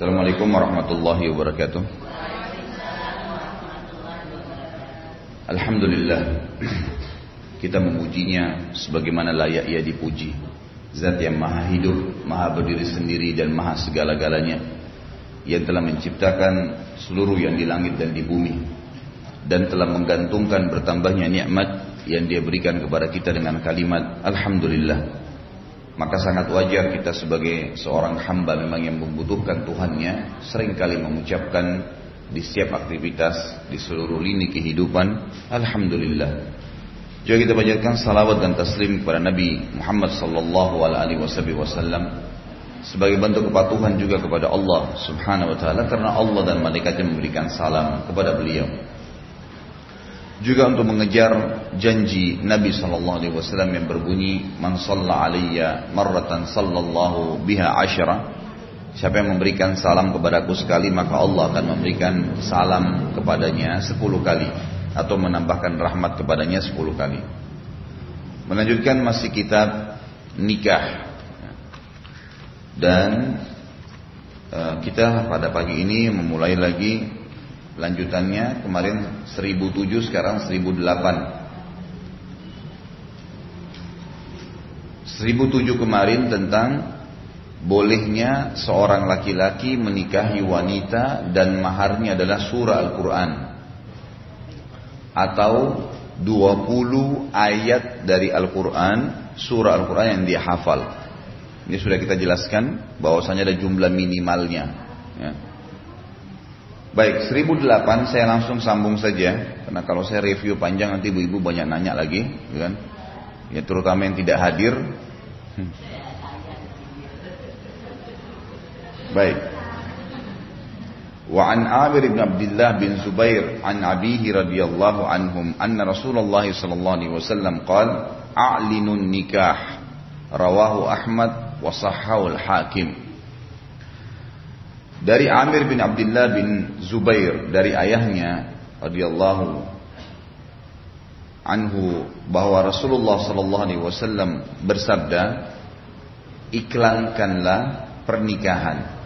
Assalamualaikum warahmatullahi wabarakatuh. Alhamdulillah kita memujinya sebagaimana layak ia dipuji. Zat yang maha hidup, maha berdiri sendiri dan maha segala-galanya. Yang telah menciptakan seluruh yang di langit dan di bumi. Dan telah menggantungkan bertambahnya nikmat yang dia berikan kepada kita dengan kalimat Alhamdulillah. Maka sangat wajar kita sebagai seorang hamba memang yang membutuhkan Tuhannya sering kali mengucapkan di setiap aktivitas di seluruh lini kehidupan Alhamdulillah. Juga kita panjatkan salawat dan taslim kepada Nabi Muhammad sallallahu alaihi wasallam sebagai bentuk kepatuhan juga kepada Allah Subhanahu wa taala karena Allah dan malaikatnya memberikan salam kepada beliau juga untuk mengejar janji Nabi sallallahu alaihi wasallam yang berbunyi man shalla alayya marratan sallallahu biha asyara. Siapa yang memberikan salam kepadaku sekali maka Allah akan memberikan salam kepadanya sepuluh kali atau menambahkan rahmat kepadanya sepuluh kali. Melanjutkan masih kitab nikah. Dan uh, kita pada pagi ini memulai lagi Lanjutannya kemarin 1007 sekarang 1008. 1007 kemarin tentang bolehnya seorang laki-laki menikahi wanita dan maharnya adalah surah Al-Quran atau 20 ayat dari Al-Quran surah Al-Quran yang dia hafal ini sudah kita jelaskan bahwasanya ada jumlah minimalnya ya. Baik, 1008 saya langsung sambung saja karena kalau saya review panjang nanti ibu-ibu banyak nanya lagi, ya kan? Ya terutama yang tidak hadir. Hmm. Baik. Wa an Amir bin Abdullah bin Zubair an abihi radhiyallahu anhum anna Rasulullah sallallahu alaihi wasallam qala a'linun nikah rawahu Ahmad wa sahhahu al-Hakim dari Amir bin Abdullah bin Zubair dari ayahnya radhiyallahu anhu bahwa Rasulullah sallallahu alaihi wasallam bersabda iklankanlah pernikahan.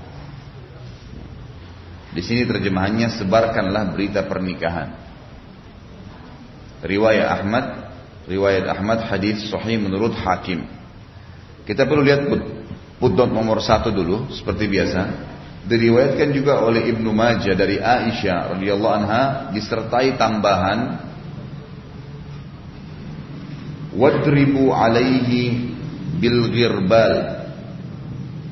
Di sini terjemahannya sebarkanlah berita pernikahan. Riwayat Ahmad riwayat Ahmad hadis sahih menurut Hakim. Kita perlu lihat footnote nomor satu dulu seperti biasa Diriwayatkan juga oleh Ibnu Majah dari Aisyah radhiyallahu anha disertai tambahan wadribu alaihi bil ghirbal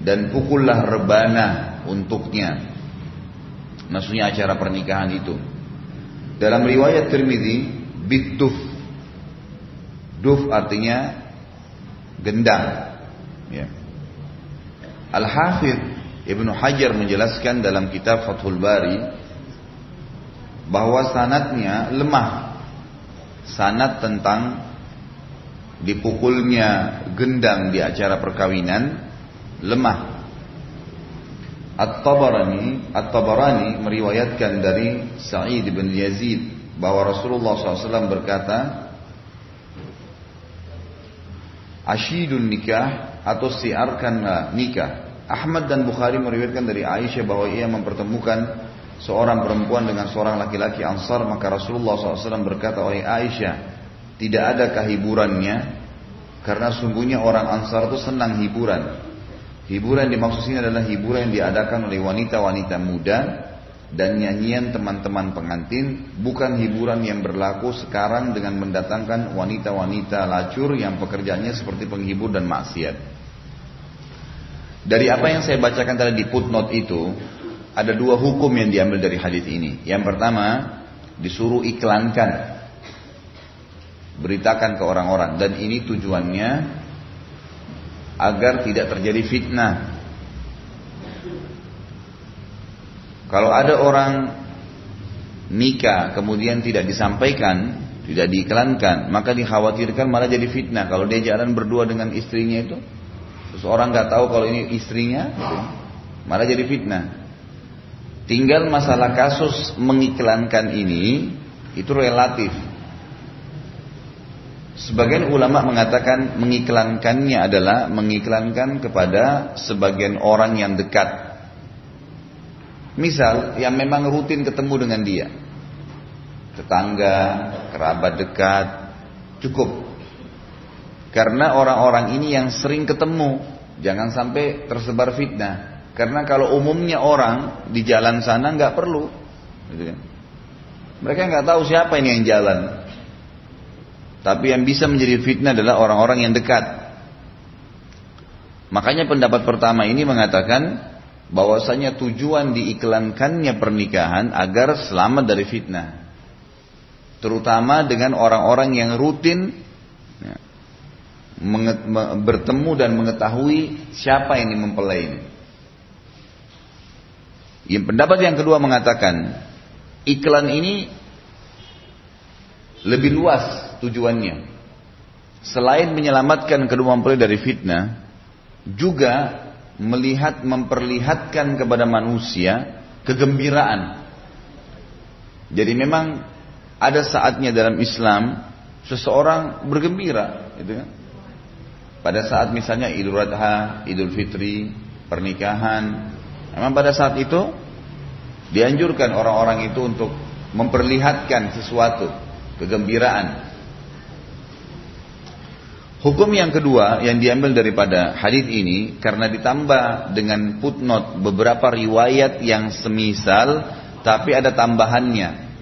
dan pukullah rebana untuknya. Maksudnya acara pernikahan itu. Dalam riwayat Tirmidzi bituf duf artinya gendang. Ya. Al-Hafidh Ibnu Hajar menjelaskan dalam kitab Fathul Bari bahwa sanatnya lemah. Sanat tentang dipukulnya gendang di acara perkawinan lemah. At-Tabarani At-Tabarani meriwayatkan dari Sa'id bin Yazid bahwa Rasulullah SAW berkata Asyidun nikah atau siarkanlah nikah Ahmad dan Bukhari meriwayatkan dari Aisyah bahwa ia mempertemukan seorang perempuan dengan seorang laki-laki Ansar maka Rasulullah SAW berkata oleh Aisyah tidak ada hiburannya karena sungguhnya orang Ansar itu senang hiburan hiburan dimaksud sini adalah hiburan yang diadakan oleh wanita-wanita muda dan nyanyian teman-teman pengantin bukan hiburan yang berlaku sekarang dengan mendatangkan wanita-wanita lacur yang pekerjaannya seperti penghibur dan maksiat. Dari apa yang saya bacakan tadi di footnote itu, ada dua hukum yang diambil dari hadis ini. Yang pertama, disuruh iklankan. Beritakan ke orang-orang. Dan ini tujuannya agar tidak terjadi fitnah. Kalau ada orang nikah kemudian tidak disampaikan, tidak diiklankan, maka dikhawatirkan malah jadi fitnah. Kalau dia jalan berdua dengan istrinya itu, Terus orang nggak tahu kalau ini istrinya, malah jadi fitnah. Tinggal masalah kasus mengiklankan ini itu relatif. Sebagian ulama mengatakan mengiklankannya adalah mengiklankan kepada sebagian orang yang dekat. Misal yang memang rutin ketemu dengan dia. Tetangga, kerabat dekat, cukup. Karena orang-orang ini yang sering ketemu, jangan sampai tersebar fitnah. Karena kalau umumnya orang di jalan sana nggak perlu, gitu kan. Mereka nggak tahu siapa ini yang jalan. Tapi yang bisa menjadi fitnah adalah orang-orang yang dekat. Makanya pendapat pertama ini mengatakan bahwasanya tujuan diiklankannya pernikahan agar selamat dari fitnah. Terutama dengan orang-orang yang rutin bertemu dan mengetahui siapa yang mempelai ini. Yang pendapat yang kedua mengatakan iklan ini lebih luas tujuannya. Selain menyelamatkan kedua mempelai dari fitnah, juga melihat memperlihatkan kepada manusia kegembiraan. Jadi memang ada saatnya dalam Islam seseorang bergembira, gitu kan? Pada saat misalnya Idul Adha, Idul Fitri, pernikahan, memang pada saat itu dianjurkan orang-orang itu untuk memperlihatkan sesuatu, kegembiraan. Hukum yang kedua yang diambil daripada hadis ini karena ditambah dengan footnote beberapa riwayat yang semisal tapi ada tambahannya.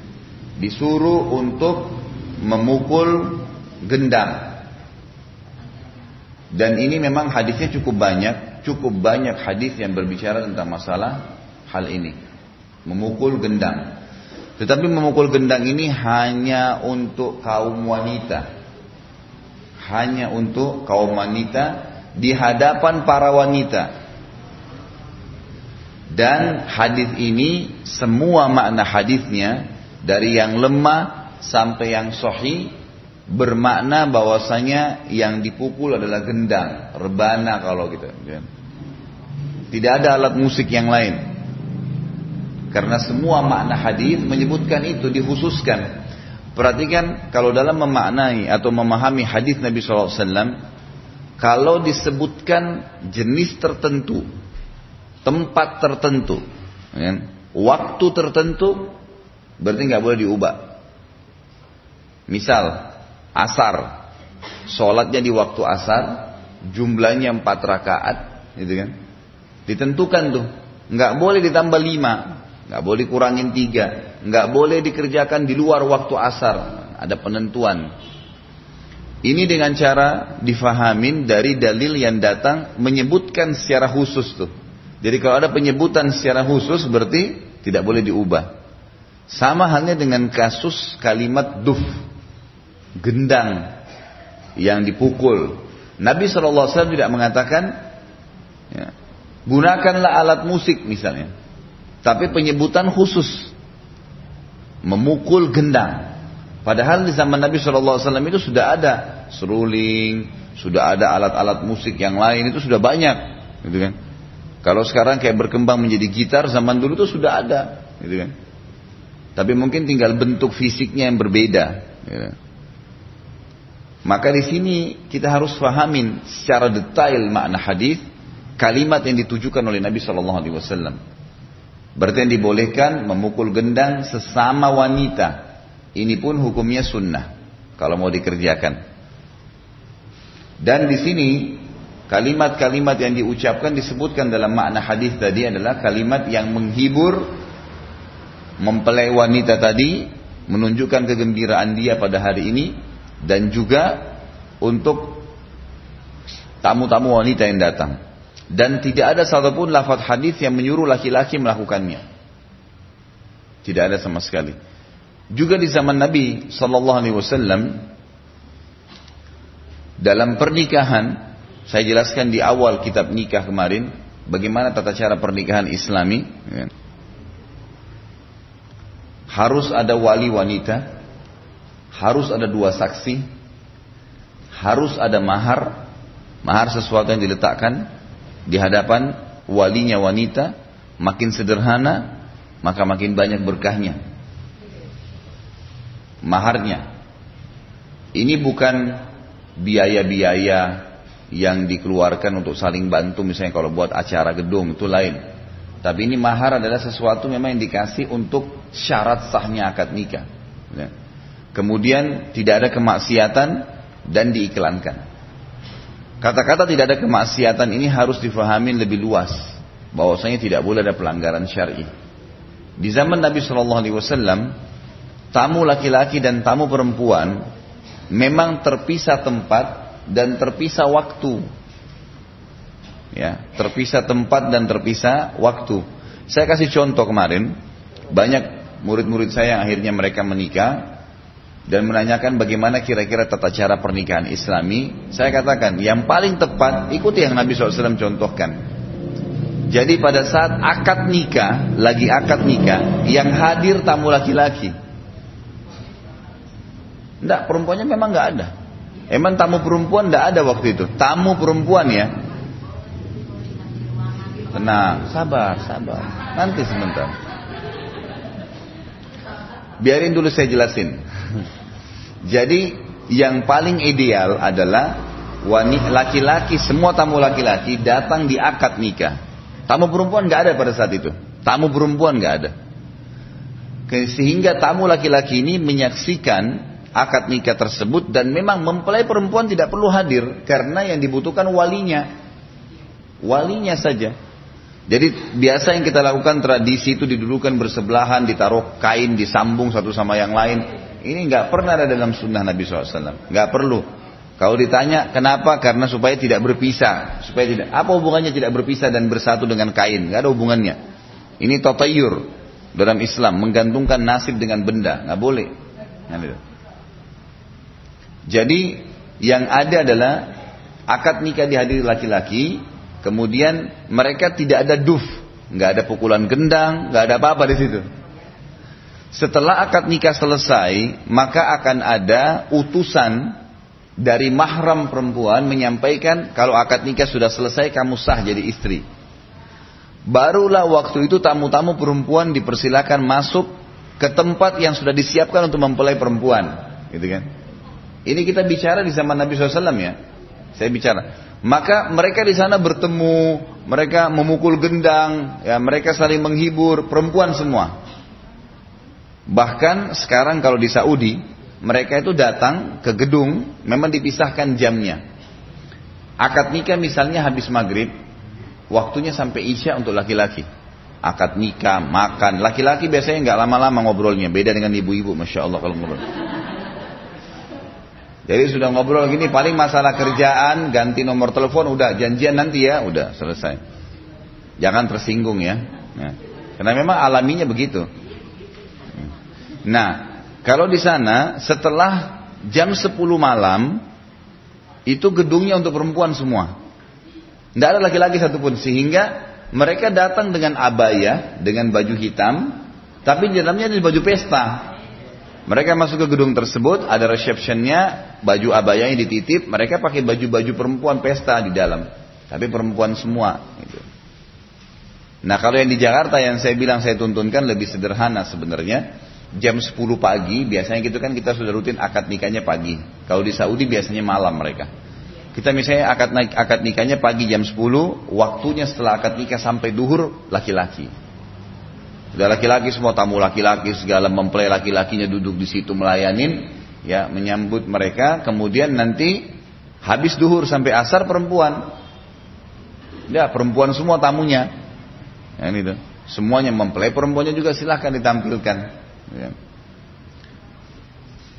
Disuruh untuk memukul gendang. Dan ini memang hadisnya cukup banyak, cukup banyak hadis yang berbicara tentang masalah hal ini. Memukul gendang. Tetapi memukul gendang ini hanya untuk kaum wanita hanya untuk kaum wanita di hadapan para wanita. Dan hadis ini semua makna hadisnya dari yang lemah sampai yang sahih bermakna bahwasanya yang dipukul adalah gendang, rebana kalau gitu. Tidak ada alat musik yang lain. Karena semua makna hadis menyebutkan itu dikhususkan Perhatikan kalau dalam memaknai atau memahami hadis Nabi SAW, kalau disebutkan jenis tertentu, tempat tertentu, ya, waktu tertentu, berarti nggak boleh diubah. Misal asar, sholatnya di waktu asar, jumlahnya empat rakaat, gitu kan? Ditentukan tuh, nggak boleh ditambah lima, nggak boleh kurangin tiga, nggak boleh dikerjakan di luar waktu asar, ada penentuan. Ini dengan cara difahamin dari dalil yang datang menyebutkan secara khusus tuh. Jadi kalau ada penyebutan secara khusus berarti tidak boleh diubah. Sama halnya dengan kasus kalimat duf, gendang yang dipukul. Nabi SAW tidak mengatakan, ya, gunakanlah alat musik misalnya. Tapi penyebutan khusus. Memukul gendang. Padahal di zaman Nabi SAW itu sudah ada seruling, sudah ada alat-alat musik yang lain itu sudah banyak, gitu kan? Kalau sekarang kayak berkembang menjadi gitar, zaman dulu itu sudah ada, gitu kan? Tapi mungkin tinggal bentuk fisiknya yang berbeda. Gitu. Maka di sini kita harus fahamin secara detail makna hadis, kalimat yang ditujukan oleh Nabi Shallallahu Alaihi Wasallam. Berarti yang dibolehkan memukul gendang sesama wanita. Ini pun hukumnya sunnah. Kalau mau dikerjakan. Dan di sini kalimat-kalimat yang diucapkan disebutkan dalam makna hadis tadi adalah kalimat yang menghibur, mempelai wanita tadi, menunjukkan kegembiraan dia pada hari ini, dan juga untuk tamu-tamu wanita yang datang dan tidak ada satupun lafaz hadis yang menyuruh laki-laki melakukannya. Tidak ada sama sekali. Juga di zaman Nabi Sallallahu Alaihi Wasallam dalam pernikahan, saya jelaskan di awal kitab nikah kemarin, bagaimana tata cara pernikahan Islami. Ya. Harus ada wali wanita, harus ada dua saksi, harus ada mahar, mahar sesuatu yang diletakkan, di hadapan walinya wanita. Makin sederhana maka makin banyak berkahnya. Maharnya. Ini bukan biaya-biaya yang dikeluarkan untuk saling bantu misalnya kalau buat acara gedung itu lain. Tapi ini mahar adalah sesuatu memang yang dikasih untuk syarat sahnya akad nikah. Ya. Kemudian tidak ada kemaksiatan dan diiklankan. Kata-kata tidak ada kemaksiatan ini harus difahami lebih luas. Bahwasanya tidak boleh ada pelanggaran syar'i. Di zaman Nabi Shallallahu Alaihi Wasallam, tamu laki-laki dan tamu perempuan memang terpisah tempat dan terpisah waktu ya terpisah tempat dan terpisah waktu saya kasih contoh kemarin banyak murid-murid saya akhirnya mereka menikah dan menanyakan bagaimana kira-kira tata cara pernikahan islami saya katakan yang paling tepat ikuti yang Nabi SAW contohkan jadi pada saat akad nikah lagi akad nikah yang hadir tamu laki-laki Enggak, perempuannya memang nggak ada. Emang tamu perempuan enggak ada waktu itu. Tamu perempuan ya, Tenang, sabar, sabar. Nanti sebentar. Biarin dulu saya jelasin. Jadi yang paling ideal adalah laki-laki semua tamu laki-laki datang di akad nikah. Tamu perempuan nggak ada pada saat itu. Tamu perempuan nggak ada. Sehingga tamu laki-laki ini menyaksikan akad nikah tersebut dan memang mempelai perempuan tidak perlu hadir karena yang dibutuhkan walinya. Walinya saja. Jadi biasa yang kita lakukan tradisi itu didudukan bersebelahan, ditaruh kain, disambung satu sama yang lain. Ini nggak pernah ada dalam sunnah Nabi SAW. Nggak perlu. Kalau ditanya kenapa? Karena supaya tidak berpisah. Supaya tidak. Apa hubungannya tidak berpisah dan bersatu dengan kain? Nggak ada hubungannya. Ini totayur dalam Islam menggantungkan nasib dengan benda. Nggak boleh. Jadi yang ada adalah akad nikah dihadiri laki-laki Kemudian mereka tidak ada duf, nggak ada pukulan gendang, nggak ada apa-apa di situ. Setelah akad nikah selesai, maka akan ada utusan dari mahram perempuan menyampaikan kalau akad nikah sudah selesai kamu sah jadi istri. Barulah waktu itu tamu-tamu perempuan dipersilakan masuk ke tempat yang sudah disiapkan untuk mempelai perempuan, gitu kan? Ini kita bicara di zaman Nabi SAW ya. Saya bicara. Maka mereka di sana bertemu, mereka memukul gendang, ya mereka saling menghibur, perempuan semua. Bahkan sekarang kalau di Saudi, mereka itu datang ke gedung, memang dipisahkan jamnya. Akad nikah misalnya habis maghrib, waktunya sampai isya untuk laki-laki. Akad nikah, makan. Laki-laki biasanya nggak lama-lama ngobrolnya, beda dengan ibu-ibu, masya Allah kalau ngobrol. Jadi sudah ngobrol gini paling masalah kerjaan, ganti nomor telepon udah janjian nanti ya, udah selesai. Jangan tersinggung ya. Nah, karena memang alaminya begitu. Nah, kalau di sana setelah jam 10 malam itu gedungnya untuk perempuan semua. Tidak ada laki-laki satupun sehingga mereka datang dengan abaya, dengan baju hitam, tapi di dalamnya ada baju pesta. Mereka masuk ke gedung tersebut, ada receptionnya, baju abayanya dititip, mereka pakai baju-baju perempuan pesta di dalam. Tapi perempuan semua. Gitu. Nah kalau yang di Jakarta yang saya bilang saya tuntunkan lebih sederhana sebenarnya. Jam 10 pagi, biasanya gitu kan kita sudah rutin akad nikahnya pagi. Kalau di Saudi biasanya malam mereka. Kita misalnya akad, akad nikahnya pagi jam 10, waktunya setelah akad nikah sampai duhur laki-laki. Sudah laki-laki semua tamu laki-laki segala mempelai laki-lakinya duduk di situ melayanin ya menyambut mereka kemudian nanti habis duhur sampai asar perempuan ya perempuan semua tamunya ya, tuh semuanya mempelai perempuannya juga silahkan ditampilkan ya.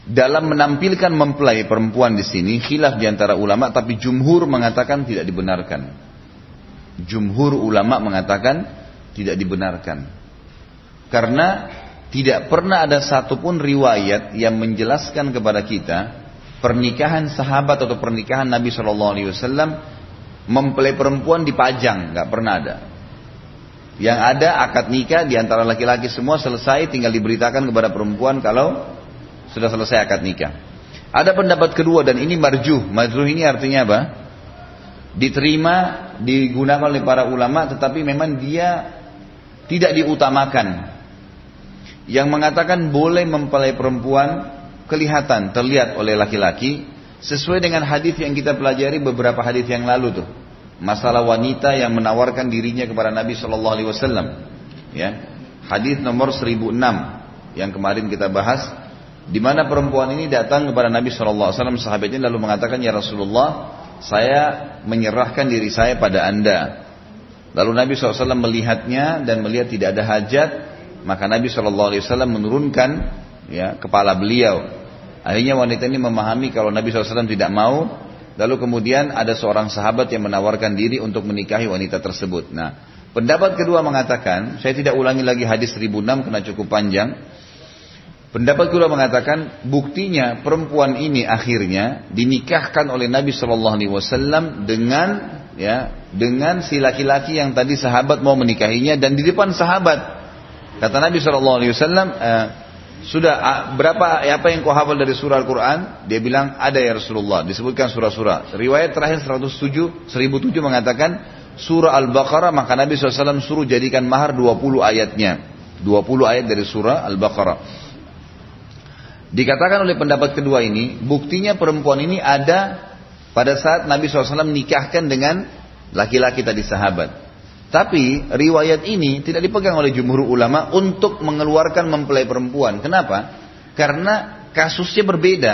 dalam menampilkan mempelai perempuan di sini khilaf di antara ulama tapi jumhur mengatakan tidak dibenarkan jumhur ulama mengatakan tidak dibenarkan karena tidak pernah ada satupun riwayat yang menjelaskan kepada kita pernikahan sahabat atau pernikahan Nabi Shallallahu Alaihi Wasallam mempelai perempuan dipajang, nggak pernah ada. Yang ada akad nikah di antara laki-laki semua selesai, tinggal diberitakan kepada perempuan kalau sudah selesai akad nikah. Ada pendapat kedua dan ini marjuh. Marjuh ini artinya apa? Diterima, digunakan oleh para ulama, tetapi memang dia tidak diutamakan yang mengatakan boleh mempelai perempuan kelihatan terlihat oleh laki-laki sesuai dengan hadis yang kita pelajari beberapa hadis yang lalu tuh masalah wanita yang menawarkan dirinya kepada Nabi Shallallahu Alaihi Wasallam. Ya, hadis nomor 1006 yang kemarin kita bahas, di mana perempuan ini datang kepada Nabi Shallallahu Alaihi Wasallam sahabatnya lalu mengatakan ya Rasulullah, saya menyerahkan diri saya pada anda. Lalu Nabi SAW melihatnya dan melihat tidak ada hajat, maka Nabi SAW menurunkan ya kepala beliau. Akhirnya wanita ini memahami kalau Nabi SAW tidak mau, lalu kemudian ada seorang sahabat yang menawarkan diri untuk menikahi wanita tersebut. Nah, pendapat kedua mengatakan, saya tidak ulangi lagi hadis 1006 karena cukup panjang. Pendapat kedua mengatakan buktinya perempuan ini akhirnya dinikahkan oleh Nabi Shallallahu Alaihi Wasallam dengan ya dengan si laki-laki yang tadi sahabat mau menikahinya dan di depan sahabat kata Nabi Shallallahu Alaihi Wasallam eh, sudah berapa apa yang kau hafal dari surah Al-Quran? Dia bilang ada ya Rasulullah. Disebutkan surah-surah. Riwayat terakhir 107, 1007 mengatakan surah Al-Baqarah maka Nabi SAW suruh jadikan mahar 20 ayatnya. 20 ayat dari surah Al-Baqarah. Dikatakan oleh pendapat kedua ini, buktinya perempuan ini ada pada saat Nabi SAW nikahkan dengan laki-laki tadi sahabat. Tapi riwayat ini tidak dipegang oleh jumhur ulama untuk mengeluarkan mempelai perempuan. Kenapa? Karena kasusnya berbeda.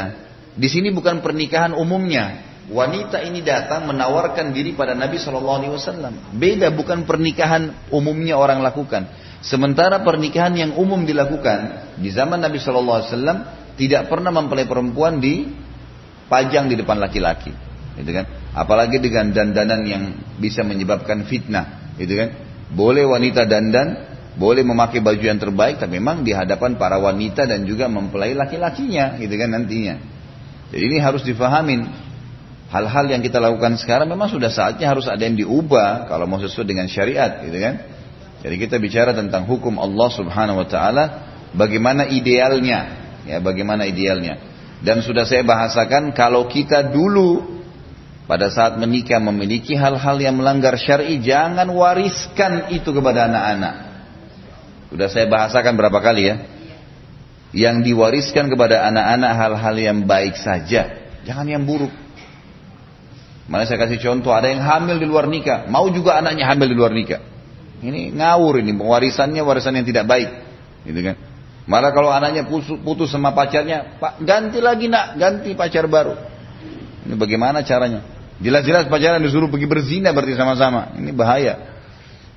Di sini bukan pernikahan umumnya. Wanita ini datang menawarkan diri pada Nabi Shallallahu Alaihi Wasallam. Beda bukan pernikahan umumnya orang lakukan. Sementara pernikahan yang umum dilakukan di zaman Nabi Shallallahu Alaihi Wasallam tidak pernah mempelai perempuan di pajang di depan laki-laki, gitu kan? Apalagi dengan dandanan yang bisa menyebabkan fitnah gitu kan? Boleh wanita dandan, boleh memakai baju yang terbaik, tapi memang di hadapan para wanita dan juga mempelai laki-lakinya, gitu kan nantinya. Jadi ini harus difahamin. Hal-hal yang kita lakukan sekarang memang sudah saatnya harus ada yang diubah kalau mau sesuai dengan syariat, gitu kan? Jadi kita bicara tentang hukum Allah Subhanahu wa taala, bagaimana idealnya, ya bagaimana idealnya. Dan sudah saya bahasakan kalau kita dulu pada saat menikah memiliki hal-hal yang melanggar syari, jangan wariskan itu kepada anak-anak. Sudah saya bahasakan berapa kali ya. Yang diwariskan kepada anak-anak hal-hal yang baik saja, jangan yang buruk. Mana saya kasih contoh, ada yang hamil di luar nikah, mau juga anaknya hamil di luar nikah. Ini ngawur ini, warisannya warisan yang tidak baik, gitu kan. Malah kalau anaknya putus, sama pacarnya, Pak ganti lagi nak, ganti pacar baru. Ini bagaimana caranya? Jelas-jelas pacaran disuruh pergi berzina berarti sama-sama. Ini bahaya.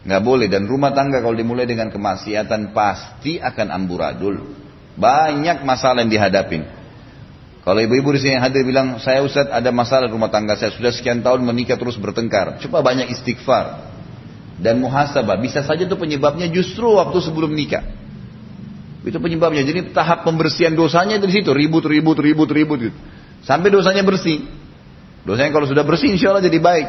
Nggak boleh dan rumah tangga kalau dimulai dengan kemaksiatan pasti akan amburadul. Banyak masalah yang dihadapin. Kalau ibu-ibu di sini yang hadir bilang, saya Ustaz ada masalah rumah tangga saya sudah sekian tahun menikah terus bertengkar. Coba banyak istighfar dan muhasabah. Bisa saja itu penyebabnya justru waktu sebelum nikah. Itu penyebabnya. Jadi tahap pembersihan dosanya di situ ribut, ribut, ribut, ribut. Sampai dosanya bersih. Dosanya kalau sudah bersih insya Allah jadi baik.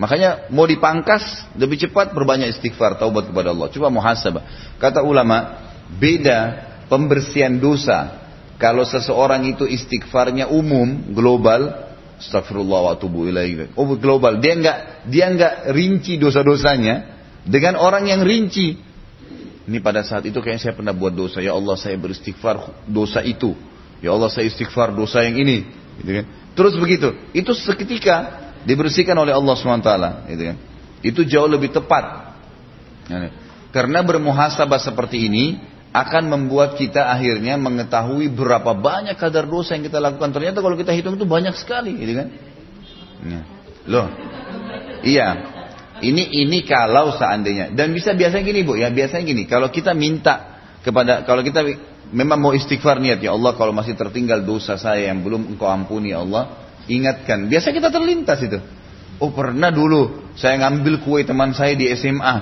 Makanya mau dipangkas lebih cepat berbanyak istighfar taubat kepada Allah. Coba muhasabah. Kata ulama, beda pembersihan dosa. Kalau seseorang itu istighfarnya umum, global, astagfirullah wa atubu ilaih. Oh, global. Dia enggak dia enggak rinci dosa-dosanya dengan orang yang rinci. Ini pada saat itu kayaknya saya pernah buat dosa. Ya Allah saya beristighfar dosa itu. Ya Allah saya istighfar dosa yang ini. Gitu kan? Terus begitu. Itu seketika dibersihkan oleh Allah SWT. Gitu kan. Itu jauh lebih tepat. Karena bermuhasabah seperti ini akan membuat kita akhirnya mengetahui berapa banyak kadar dosa yang kita lakukan. Ternyata kalau kita hitung itu banyak sekali, gitu kan? Ya. Loh, iya. Ini ini kalau seandainya dan bisa biasanya gini bu ya biasanya gini kalau kita minta kepada kalau kita memang mau istighfar niat ya Allah kalau masih tertinggal dosa saya yang belum engkau ampuni ya Allah ingatkan. Biasa kita terlintas itu. Oh pernah dulu saya ngambil kue teman saya di SMA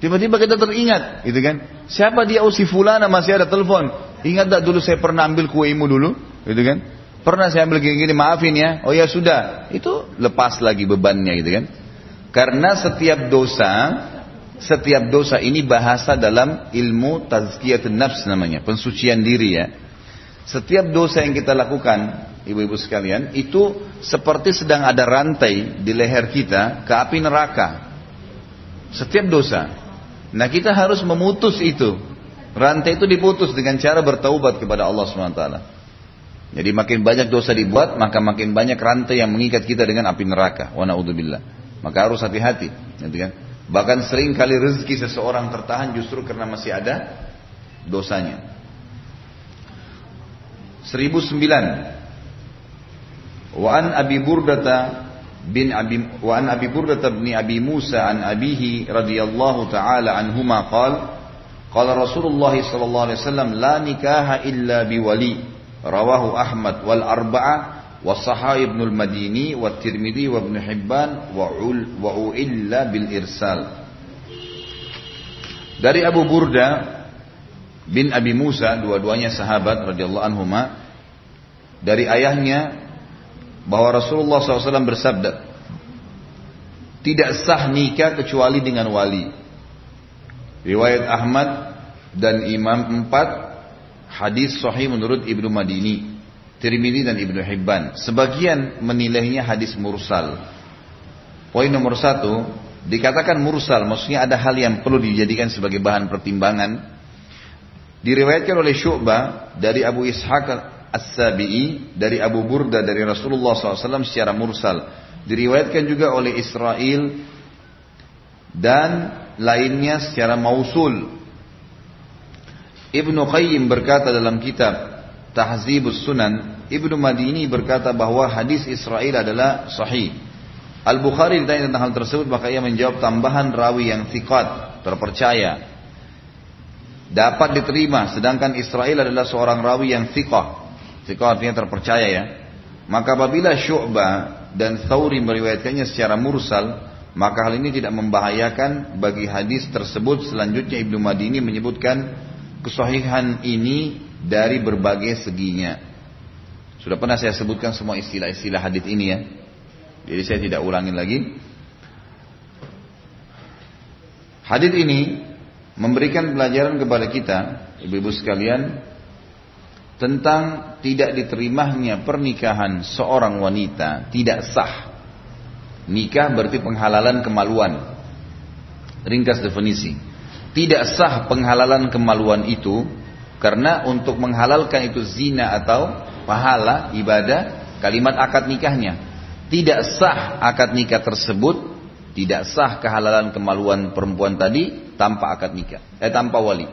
tiba-tiba kita teringat gitu kan? Siapa dia? Oh fulana masih ada telepon. Ingat tak dulu saya pernah ambil kuemu dulu? Gitu kan? Pernah saya ambil gini-gini maafin ya. Oh ya sudah. Itu lepas lagi bebannya gitu kan? Karena setiap dosa setiap dosa ini bahasa dalam ilmu tazkiyatun nafs namanya, pensucian diri ya. Setiap dosa yang kita lakukan, ibu-ibu sekalian, itu seperti sedang ada rantai di leher kita ke api neraka. Setiap dosa. Nah kita harus memutus itu. Rantai itu diputus dengan cara bertaubat kepada Allah SWT. Jadi makin banyak dosa dibuat, maka makin banyak rantai yang mengikat kita dengan api neraka. Wa naudzubillah. Maka harus hati-hati, gitu kan? Bahkan sering kali rezeki seseorang tertahan justru karena masih ada dosanya. 1009 Wa an Abi Burdata bin Abi wa an Abi Burdata bin Abi Musa an abihi radhiyallahu taala anhuma qala qala Rasulullah sallallahu alaihi wasallam la nikaha illa biwali rawahu Ahmad wal arba'ah wa sahih ibn al-Madini wa Tirmidzi wa Ibn Hibban wa ul wa uilla bil irsal. Dari Abu Burda bin Abi Musa dua-duanya sahabat radhiyallahu anhuma dari ayahnya bahwa Rasulullah SAW bersabda tidak sah nikah kecuali dengan wali. Riwayat Ahmad dan Imam empat Hadis sahih menurut Ibnu Madini, Tirmidzi dan Ibnu Hibban. Sebagian menilainya hadis mursal. Poin nomor satu, dikatakan mursal, maksudnya ada hal yang perlu dijadikan sebagai bahan pertimbangan. Diriwayatkan oleh Syu'bah dari Abu Ishaq As-Sabi'i, dari Abu Burda, dari Rasulullah SAW secara mursal. Diriwayatkan juga oleh Israel dan lainnya secara mausul Ibnu Qayyim berkata dalam kitab Tahzibus Sunan, Ibnu Madini berkata bahwa hadis Israel adalah sahih. Al-Bukhari ditanya tentang hal tersebut maka ia menjawab tambahan rawi yang thiqat, terpercaya. Dapat diterima sedangkan Israel adalah seorang rawi yang thiqah. Thiqah artinya terpercaya ya. Maka apabila Syu'bah dan Thawri meriwayatkannya secara mursal, maka hal ini tidak membahayakan bagi hadis tersebut. Selanjutnya Ibnu Madini menyebutkan kesahihan ini dari berbagai seginya. Sudah pernah saya sebutkan semua istilah-istilah hadis ini ya. Jadi saya tidak ulangin lagi. Hadis ini memberikan pelajaran kepada kita, ibu-ibu sekalian, tentang tidak diterimanya pernikahan seorang wanita tidak sah. Nikah berarti penghalalan kemaluan. Ringkas definisi. Tidak sah penghalalan kemaluan itu karena untuk menghalalkan itu zina atau pahala ibadah kalimat akad nikahnya. Tidak sah akad nikah tersebut, tidak sah kehalalan kemaluan perempuan tadi tanpa akad nikah, eh tanpa wali.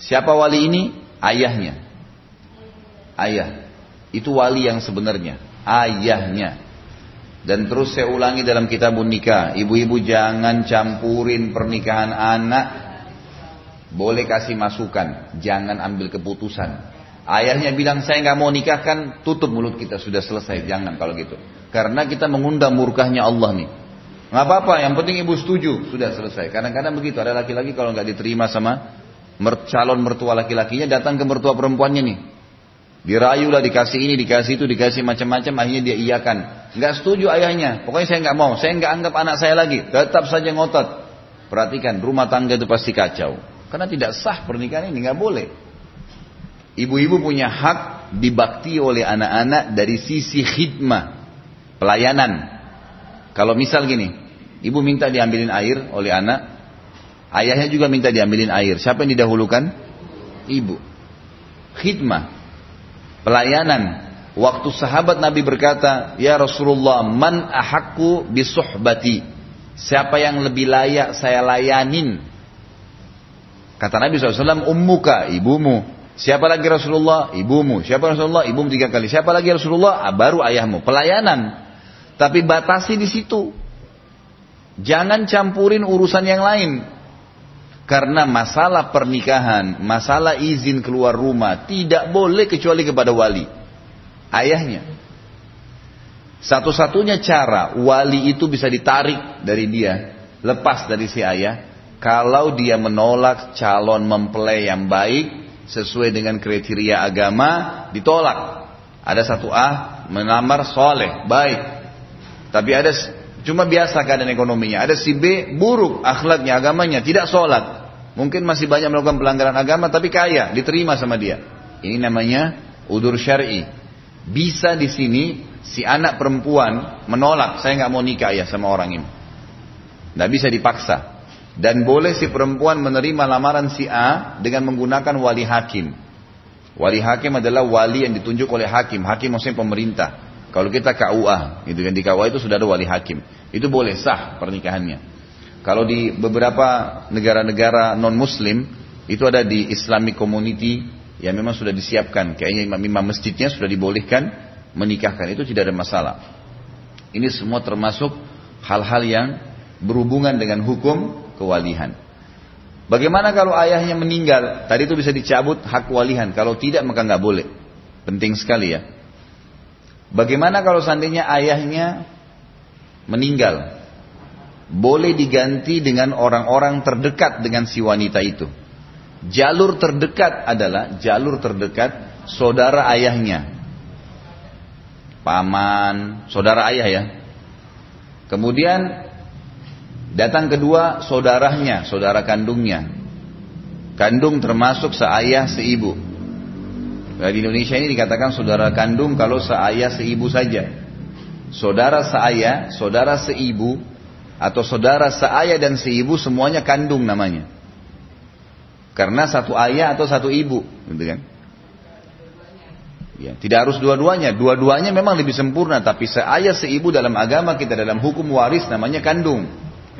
Siapa wali ini? Ayahnya. Ayah. Itu wali yang sebenarnya, ayahnya. Dan terus saya ulangi dalam kitab nikah, ibu-ibu jangan campurin pernikahan anak boleh kasih masukan, jangan ambil keputusan. Ayahnya bilang saya nggak mau nikahkan, tutup mulut kita sudah selesai, jangan kalau gitu. Karena kita mengundang murkahnya Allah nih. Nggak apa-apa, yang penting ibu setuju, sudah selesai. Kadang-kadang begitu, ada laki-laki kalau nggak diterima sama calon mertua laki-lakinya datang ke mertua perempuannya nih. Dirayu lah, dikasih ini, dikasih itu, dikasih macam-macam, akhirnya dia iyakan. Nggak setuju ayahnya, pokoknya saya nggak mau, saya nggak anggap anak saya lagi, tetap saja ngotot. Perhatikan, rumah tangga itu pasti kacau. Karena tidak sah pernikahan ini, nggak boleh. Ibu-ibu punya hak dibakti oleh anak-anak dari sisi khidmah, pelayanan. Kalau misal gini, ibu minta diambilin air oleh anak, ayahnya juga minta diambilin air. Siapa yang didahulukan? Ibu. Khidmah, pelayanan. Waktu sahabat Nabi berkata, Ya Rasulullah, man ahakku bisuhbati. Siapa yang lebih layak saya layanin Kata Nabi SAW, ummuka, ibumu. Siapa lagi Rasulullah? Ibumu. Siapa Rasulullah? Ibumu tiga kali. Siapa lagi Rasulullah? Ah, baru ayahmu. Pelayanan. Tapi batasi di situ. Jangan campurin urusan yang lain. Karena masalah pernikahan, masalah izin keluar rumah, tidak boleh kecuali kepada wali. Ayahnya. Satu-satunya cara wali itu bisa ditarik dari dia, lepas dari si ayah, kalau dia menolak calon mempelai yang baik sesuai dengan kriteria agama, ditolak. Ada satu A menamar soleh, baik. Tapi ada cuma biasa keadaan ekonominya. Ada si B buruk akhlaknya, agamanya, tidak sholat. Mungkin masih banyak melakukan pelanggaran agama tapi kaya, diterima sama dia. Ini namanya udur syar'i. Bisa di sini si anak perempuan menolak, saya nggak mau nikah ya sama orang ini. Tidak bisa dipaksa. Dan boleh si perempuan menerima lamaran si A dengan menggunakan wali hakim. Wali hakim adalah wali yang ditunjuk oleh hakim. Hakim maksudnya pemerintah. Kalau kita KUA, gitu kan di KUA itu sudah ada wali hakim. Itu boleh sah pernikahannya. Kalau di beberapa negara-negara non muslim itu ada di Islamic Community yang memang sudah disiapkan. Kayaknya imam-imam masjidnya sudah dibolehkan menikahkan. Itu tidak ada masalah. Ini semua termasuk hal-hal yang berhubungan dengan hukum kewalihan. Bagaimana kalau ayahnya meninggal? Tadi itu bisa dicabut hak walihan. Kalau tidak maka nggak boleh. Penting sekali ya. Bagaimana kalau seandainya ayahnya meninggal? Boleh diganti dengan orang-orang terdekat dengan si wanita itu. Jalur terdekat adalah jalur terdekat saudara ayahnya. Paman, saudara ayah ya. Kemudian datang kedua saudaranya, saudara kandungnya. Kandung termasuk seayah seibu. Nah, di Indonesia ini dikatakan saudara kandung kalau seayah seibu saja. Saudara seayah, saudara seibu, atau saudara seayah dan seibu semuanya kandung namanya. Karena satu ayah atau satu ibu, gitu kan? Ya, tidak harus dua-duanya. Dua-duanya memang lebih sempurna, tapi seayah seibu dalam agama kita dalam hukum waris namanya kandung,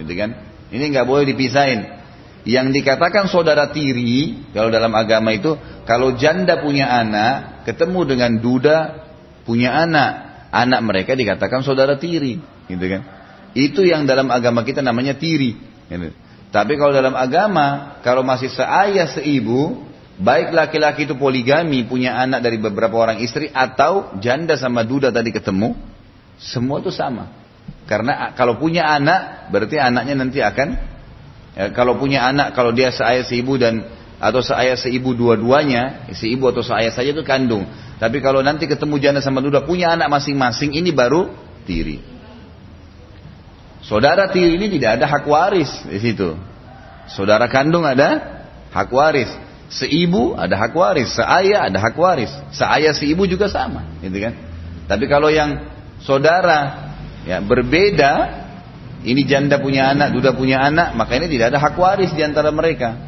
gitu kan? Ini nggak boleh dipisahin. Yang dikatakan saudara tiri, kalau dalam agama itu, kalau janda punya anak, ketemu dengan duda punya anak, anak mereka dikatakan saudara tiri, gitu kan? Itu yang dalam agama kita namanya tiri. Gitu. Tapi kalau dalam agama, kalau masih seayah seibu, baik laki-laki itu poligami, punya anak dari beberapa orang istri, atau janda sama duda tadi ketemu, semua itu sama. Karena kalau punya anak, berarti anaknya nanti akan Ya, kalau punya anak, kalau dia seayah seibu dan atau seayah seibu dua-duanya, seibu atau seayah saja itu kandung. Tapi kalau nanti ketemu janda sama duda punya anak masing-masing, ini baru tiri. Saudara tiri ini tidak ada hak waris di situ. Saudara kandung ada hak waris. Seibu ada hak waris, seayah ada hak waris. Seayah seibu juga sama, gitu kan? Tapi kalau yang saudara ya berbeda ini janda punya anak, duda punya anak, maka ini tidak ada hak waris di antara mereka.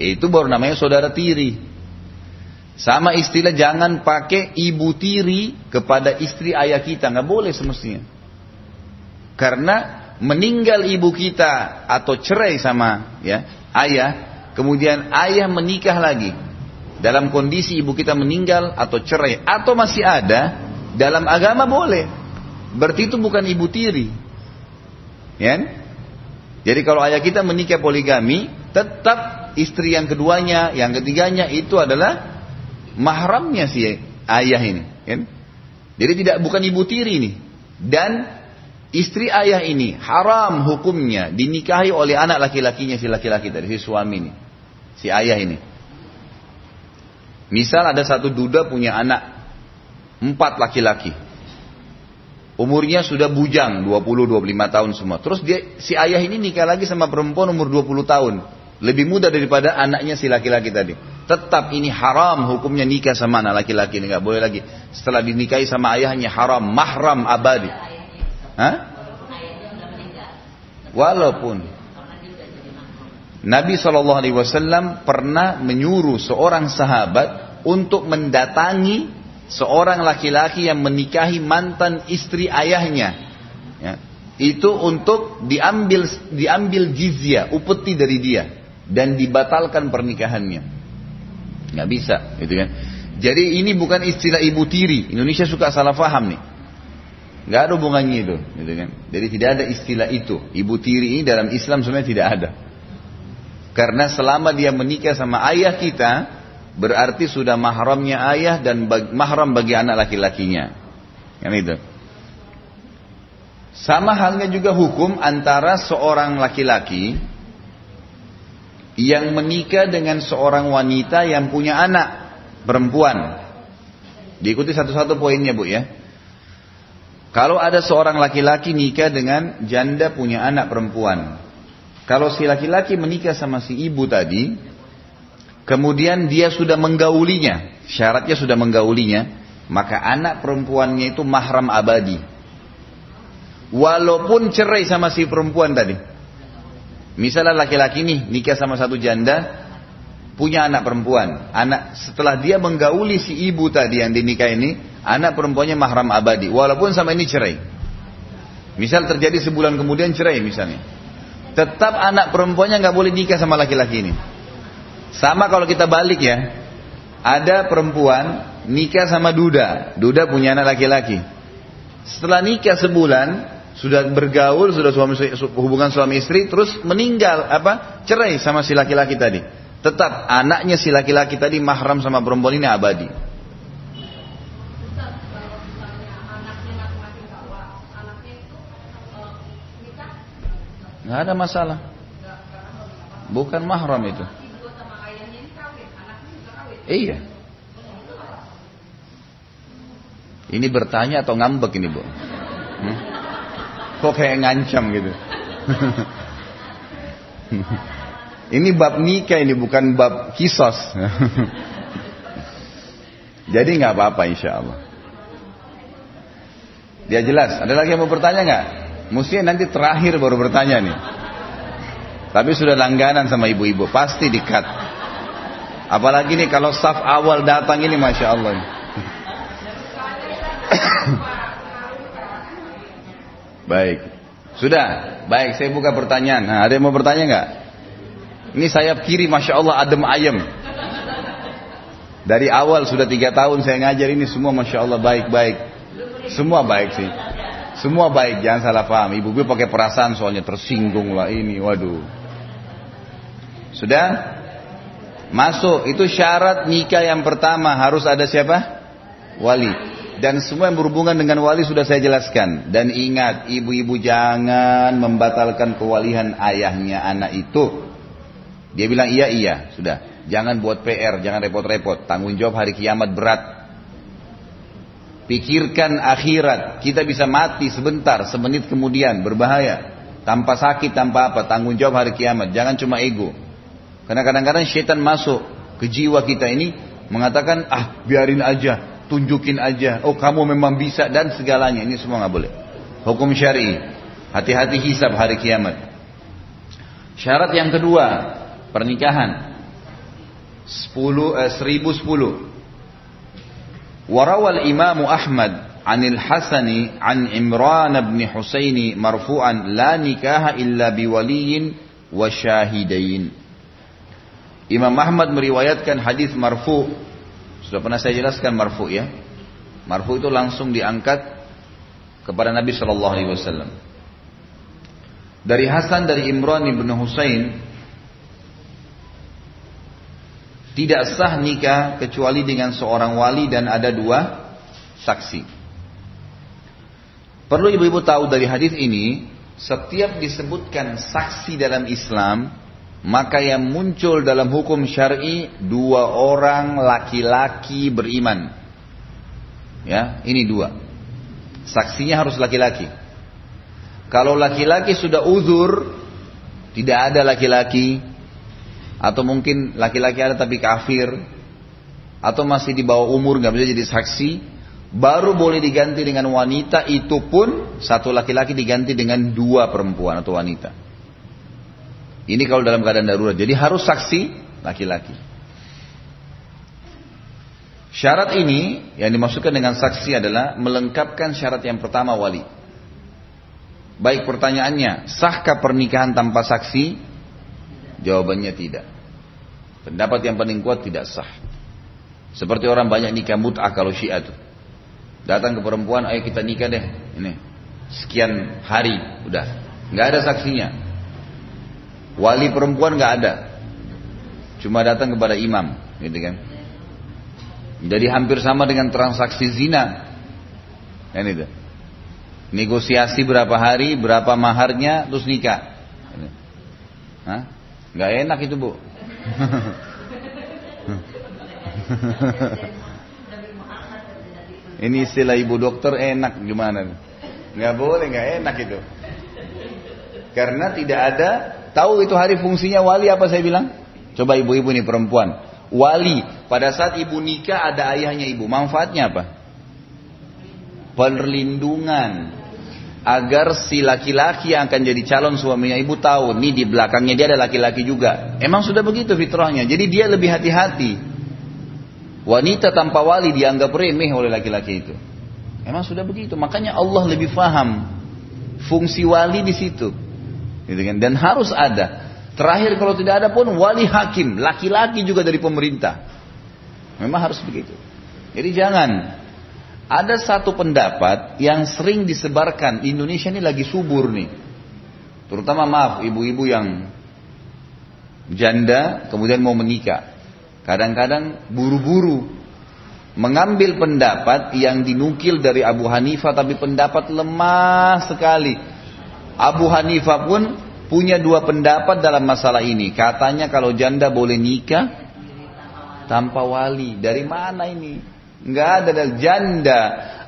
Itu baru namanya saudara tiri. Sama istilah jangan pakai ibu tiri kepada istri ayah kita, nggak boleh semestinya. Karena meninggal ibu kita atau cerai sama ya ayah, kemudian ayah menikah lagi. Dalam kondisi ibu kita meninggal atau cerai atau masih ada, dalam agama boleh. Berarti itu bukan ibu tiri, Ya? Jadi kalau ayah kita menikah poligami, tetap istri yang keduanya, yang ketiganya itu adalah mahramnya si ayah ini. Ya? Jadi tidak bukan ibu tiri ini. Dan istri ayah ini haram hukumnya dinikahi oleh anak laki-lakinya si laki-laki tadi, si suami ini. Si ayah ini. Misal ada satu duda punya anak empat laki-laki. Umurnya sudah bujang 20-25 tahun semua. Terus dia si ayah ini nikah lagi sama perempuan umur 20 tahun. Lebih muda daripada anaknya si laki-laki tadi. Tetap ini haram hukumnya nikah sama anak laki-laki ini boleh lagi. Setelah dinikahi sama ayahnya haram mahram abadi. Hah? Walaupun Nabi Wasallam pernah menyuruh seorang sahabat untuk mendatangi seorang laki-laki yang menikahi mantan istri ayahnya. Ya, itu untuk diambil diambil jizya upeti dari dia. Dan dibatalkan pernikahannya. Nggak bisa gitu kan. Jadi ini bukan istilah ibu tiri. Indonesia suka salah faham nih. Nggak ada hubungannya itu gitu kan. Jadi tidak ada istilah itu. Ibu tiri ini dalam Islam sebenarnya tidak ada. Karena selama dia menikah sama ayah kita berarti sudah mahramnya ayah dan bag, mahram bagi anak laki-lakinya. Kan itu. Sama halnya juga hukum antara seorang laki-laki yang menikah dengan seorang wanita yang punya anak perempuan. Diikuti satu-satu poinnya bu ya. Kalau ada seorang laki-laki nikah dengan janda punya anak perempuan. Kalau si laki-laki menikah sama si ibu tadi, kemudian dia sudah menggaulinya, syaratnya sudah menggaulinya, maka anak perempuannya itu mahram abadi. Walaupun cerai sama si perempuan tadi. Misalnya laki-laki nih nikah sama satu janda, punya anak perempuan. Anak setelah dia menggauli si ibu tadi yang dinikah ini, anak perempuannya mahram abadi. Walaupun sama ini cerai. Misal terjadi sebulan kemudian cerai misalnya. Tetap anak perempuannya nggak boleh nikah sama laki-laki ini. Sama kalau kita balik ya. Ada perempuan nikah sama duda. Duda punya anak laki-laki. Setelah nikah sebulan, sudah bergaul, sudah suami hubungan suami istri, terus meninggal apa? Cerai sama si laki-laki tadi. Tetap anaknya si laki-laki tadi mahram sama perempuan ini abadi. Nggak ada masalah. Bukan mahram itu. Iya. Ini bertanya atau ngambek ini bu? Hmm? Kok kayak ngancam gitu? ini bab nikah ini bukan bab kisos. Jadi nggak apa-apa insya Allah. Dia jelas. Ada lagi yang mau bertanya nggak? Mestinya nanti terakhir baru bertanya nih. Tapi sudah langganan sama ibu-ibu, pasti dikat. Apalagi nih kalau staff awal datang ini, masya Allah. Baik, sudah. Baik, saya buka pertanyaan. Nah, ada yang mau bertanya nggak? Ini saya kiri, masya Allah, adem ayam. Dari awal sudah tiga tahun saya ngajar ini semua, masya Allah baik-baik. Semua baik sih. Semua baik, jangan salah paham. Ibu-ibu pakai perasaan soalnya tersinggung lah ini, waduh. Sudah? Masuk, itu syarat nikah yang pertama harus ada siapa? Wali. Dan semua yang berhubungan dengan wali sudah saya jelaskan. Dan ingat, ibu-ibu jangan membatalkan kewalihan ayahnya anak itu. Dia bilang iya iya, sudah. Jangan buat PR, jangan repot-repot. Tanggung jawab hari kiamat berat. Pikirkan akhirat. Kita bisa mati sebentar, semenit kemudian, berbahaya. Tanpa sakit, tanpa apa. Tanggung jawab hari kiamat. Jangan cuma ego. Karena kadang-kadang syaitan masuk ke jiwa kita ini mengatakan ah biarin aja, tunjukin aja, oh kamu memang bisa dan segalanya. Ini semua nggak boleh. Hukum syari. Hati-hati hisab hari kiamat. Syarat yang kedua, pernikahan. 10 eh, 1010. Warawal Imam Ahmad anil Hasani an Imran bin Husaini marfu'an la nikaha illa biwaliyin wa syahidain. Imam Ahmad meriwayatkan hadis marfu. Sudah pernah saya jelaskan marfu ya. Marfu itu langsung diangkat kepada Nabi Shallallahu Alaihi Wasallam. Dari Hasan dari Imran bin Husain Tidak sah nikah kecuali dengan seorang wali dan ada dua saksi. Perlu ibu-ibu tahu dari hadis ini, setiap disebutkan saksi dalam Islam, maka yang muncul dalam hukum syar'i dua orang laki-laki beriman. Ya, ini dua. Saksinya harus laki-laki. Kalau laki-laki sudah uzur, tidak ada laki-laki, atau mungkin laki-laki ada tapi kafir atau masih di bawah umur nggak bisa jadi saksi baru boleh diganti dengan wanita itu pun satu laki-laki diganti dengan dua perempuan atau wanita ini kalau dalam keadaan darurat jadi harus saksi laki-laki syarat ini yang dimaksudkan dengan saksi adalah melengkapkan syarat yang pertama wali baik pertanyaannya sahkah pernikahan tanpa saksi Jawabannya tidak. Pendapat yang paling kuat tidak sah. Seperti orang banyak nikah mut'ah kalau syiah itu. Datang ke perempuan, ayo kita nikah deh. Ini. Sekian hari, udah. Nggak ada saksinya. Wali perempuan nggak ada. Cuma datang kepada imam, gitu kan. Jadi hampir sama dengan transaksi zina. Kan itu. Negosiasi berapa hari, berapa maharnya, terus nikah. Hah? Gak enak itu bu. Ini istilah ibu dokter enak gimana? Gak boleh, gak enak itu. Karena tidak ada, tahu itu hari fungsinya wali apa saya bilang? Coba ibu-ibu ini perempuan. Wali, pada saat ibu nikah ada ayahnya ibu. Manfaatnya apa? Perlindungan. agar si laki-laki yang akan jadi calon suaminya ibu tahu, nih di belakangnya dia ada laki-laki juga. Emang sudah begitu fitrahnya. Jadi dia lebih hati-hati. Wanita tanpa wali dianggap remeh oleh laki-laki itu. Emang sudah begitu. Makanya Allah lebih faham fungsi wali di situ. Gitu kan? Dan harus ada. Terakhir kalau tidak ada pun wali hakim, laki-laki juga dari pemerintah. Memang harus begitu. Jadi jangan ada satu pendapat yang sering disebarkan di Indonesia ini lagi subur nih. Terutama maaf ibu-ibu yang janda kemudian mau menikah. Kadang-kadang buru-buru mengambil pendapat yang dinukil dari Abu Hanifah tapi pendapat lemah sekali. Abu Hanifah pun punya dua pendapat dalam masalah ini. Katanya kalau janda boleh nikah tanpa wali. Dari mana ini? Nggak ada dari janda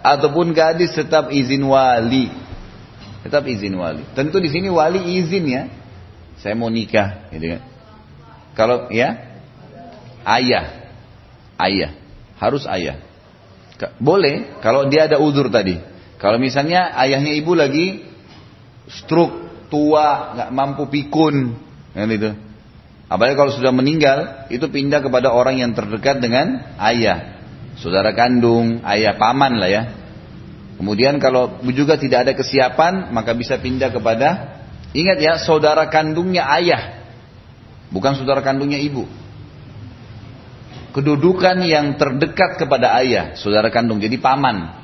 ataupun gadis tetap izin wali. Tetap izin wali. Tentu di sini wali izin ya. Saya mau nikah, gitu kan. Kalau ya ayah, ayah harus ayah. Boleh kalau dia ada udur tadi. Kalau misalnya ayahnya ibu lagi stroke tua nggak mampu pikun, kan itu. Apalagi kalau sudah meninggal, itu pindah kepada orang yang terdekat dengan ayah saudara kandung, ayah paman lah ya. Kemudian kalau juga tidak ada kesiapan, maka bisa pindah kepada ingat ya, saudara kandungnya ayah, bukan saudara kandungnya ibu. Kedudukan yang terdekat kepada ayah, saudara kandung, jadi paman.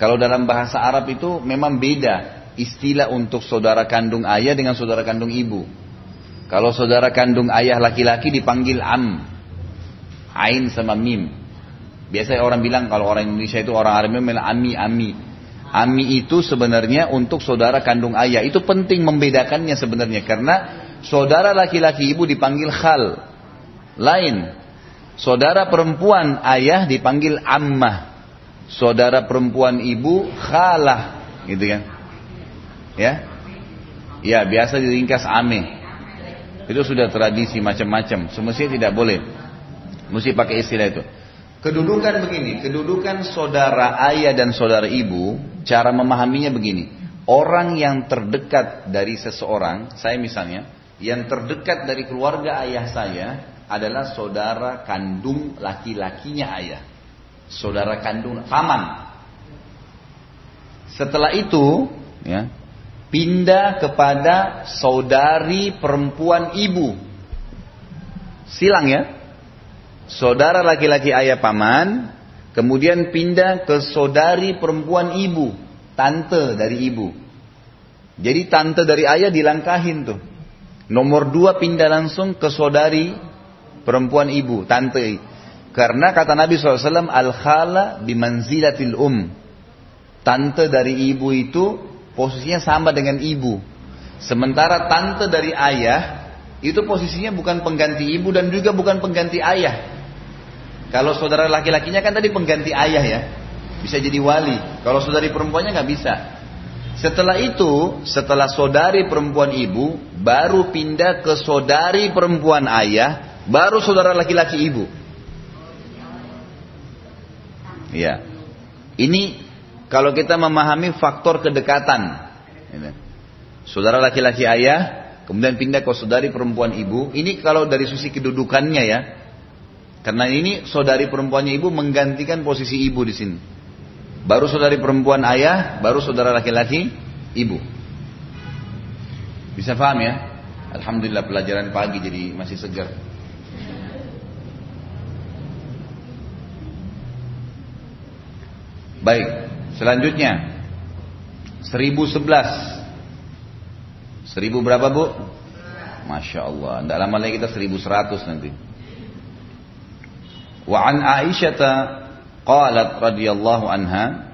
Kalau dalam bahasa Arab itu memang beda istilah untuk saudara kandung ayah dengan saudara kandung ibu. Kalau saudara kandung ayah laki-laki dipanggil am, ain sama mim. Biasanya orang bilang kalau orang Indonesia itu orang Arab bilang ami ami. Ami itu sebenarnya untuk saudara kandung ayah. Itu penting membedakannya sebenarnya karena saudara laki-laki ibu dipanggil khal. Lain. Saudara perempuan ayah dipanggil ammah. Saudara perempuan ibu khalah, gitu kan? Ya. Ya, biasa diringkas ame. Itu sudah tradisi macam-macam. Semestinya tidak boleh. Mesti pakai istilah itu. Kedudukan begini, kedudukan saudara ayah dan saudara ibu, cara memahaminya begini. Orang yang terdekat dari seseorang, saya misalnya, yang terdekat dari keluarga ayah saya adalah saudara kandung laki-lakinya ayah. Saudara kandung paman. Setelah itu, ya, pindah kepada saudari perempuan ibu. Silang ya, saudara laki-laki ayah paman, kemudian pindah ke saudari perempuan ibu, tante dari ibu. Jadi tante dari ayah dilangkahin tuh. Nomor dua pindah langsung ke saudari perempuan ibu, tante. Karena kata Nabi SAW, al-khala bimanzilatil um. Tante dari ibu itu posisinya sama dengan ibu. Sementara tante dari ayah itu posisinya bukan pengganti ibu dan juga bukan pengganti ayah. Kalau saudara laki-lakinya kan tadi pengganti ayah ya. Bisa jadi wali. Kalau saudari perempuannya nggak bisa. Setelah itu, setelah saudari perempuan ibu, baru pindah ke saudari perempuan ayah, baru saudara laki-laki ibu. Ya. Ini kalau kita memahami faktor kedekatan. Saudara laki-laki ayah, kemudian pindah ke saudari perempuan ibu. Ini kalau dari sisi kedudukannya ya, karena ini saudari perempuannya ibu menggantikan posisi ibu di sini. Baru saudari perempuan ayah, baru saudara laki-laki ibu. Bisa paham ya? Alhamdulillah pelajaran pagi jadi masih segar. Baik, Selanjutnya 1011 1000 berapa bu? Masya Allah Tidak lama lagi kita 1100 nanti. Wa an Aisyata Qalat radhiyallahu anha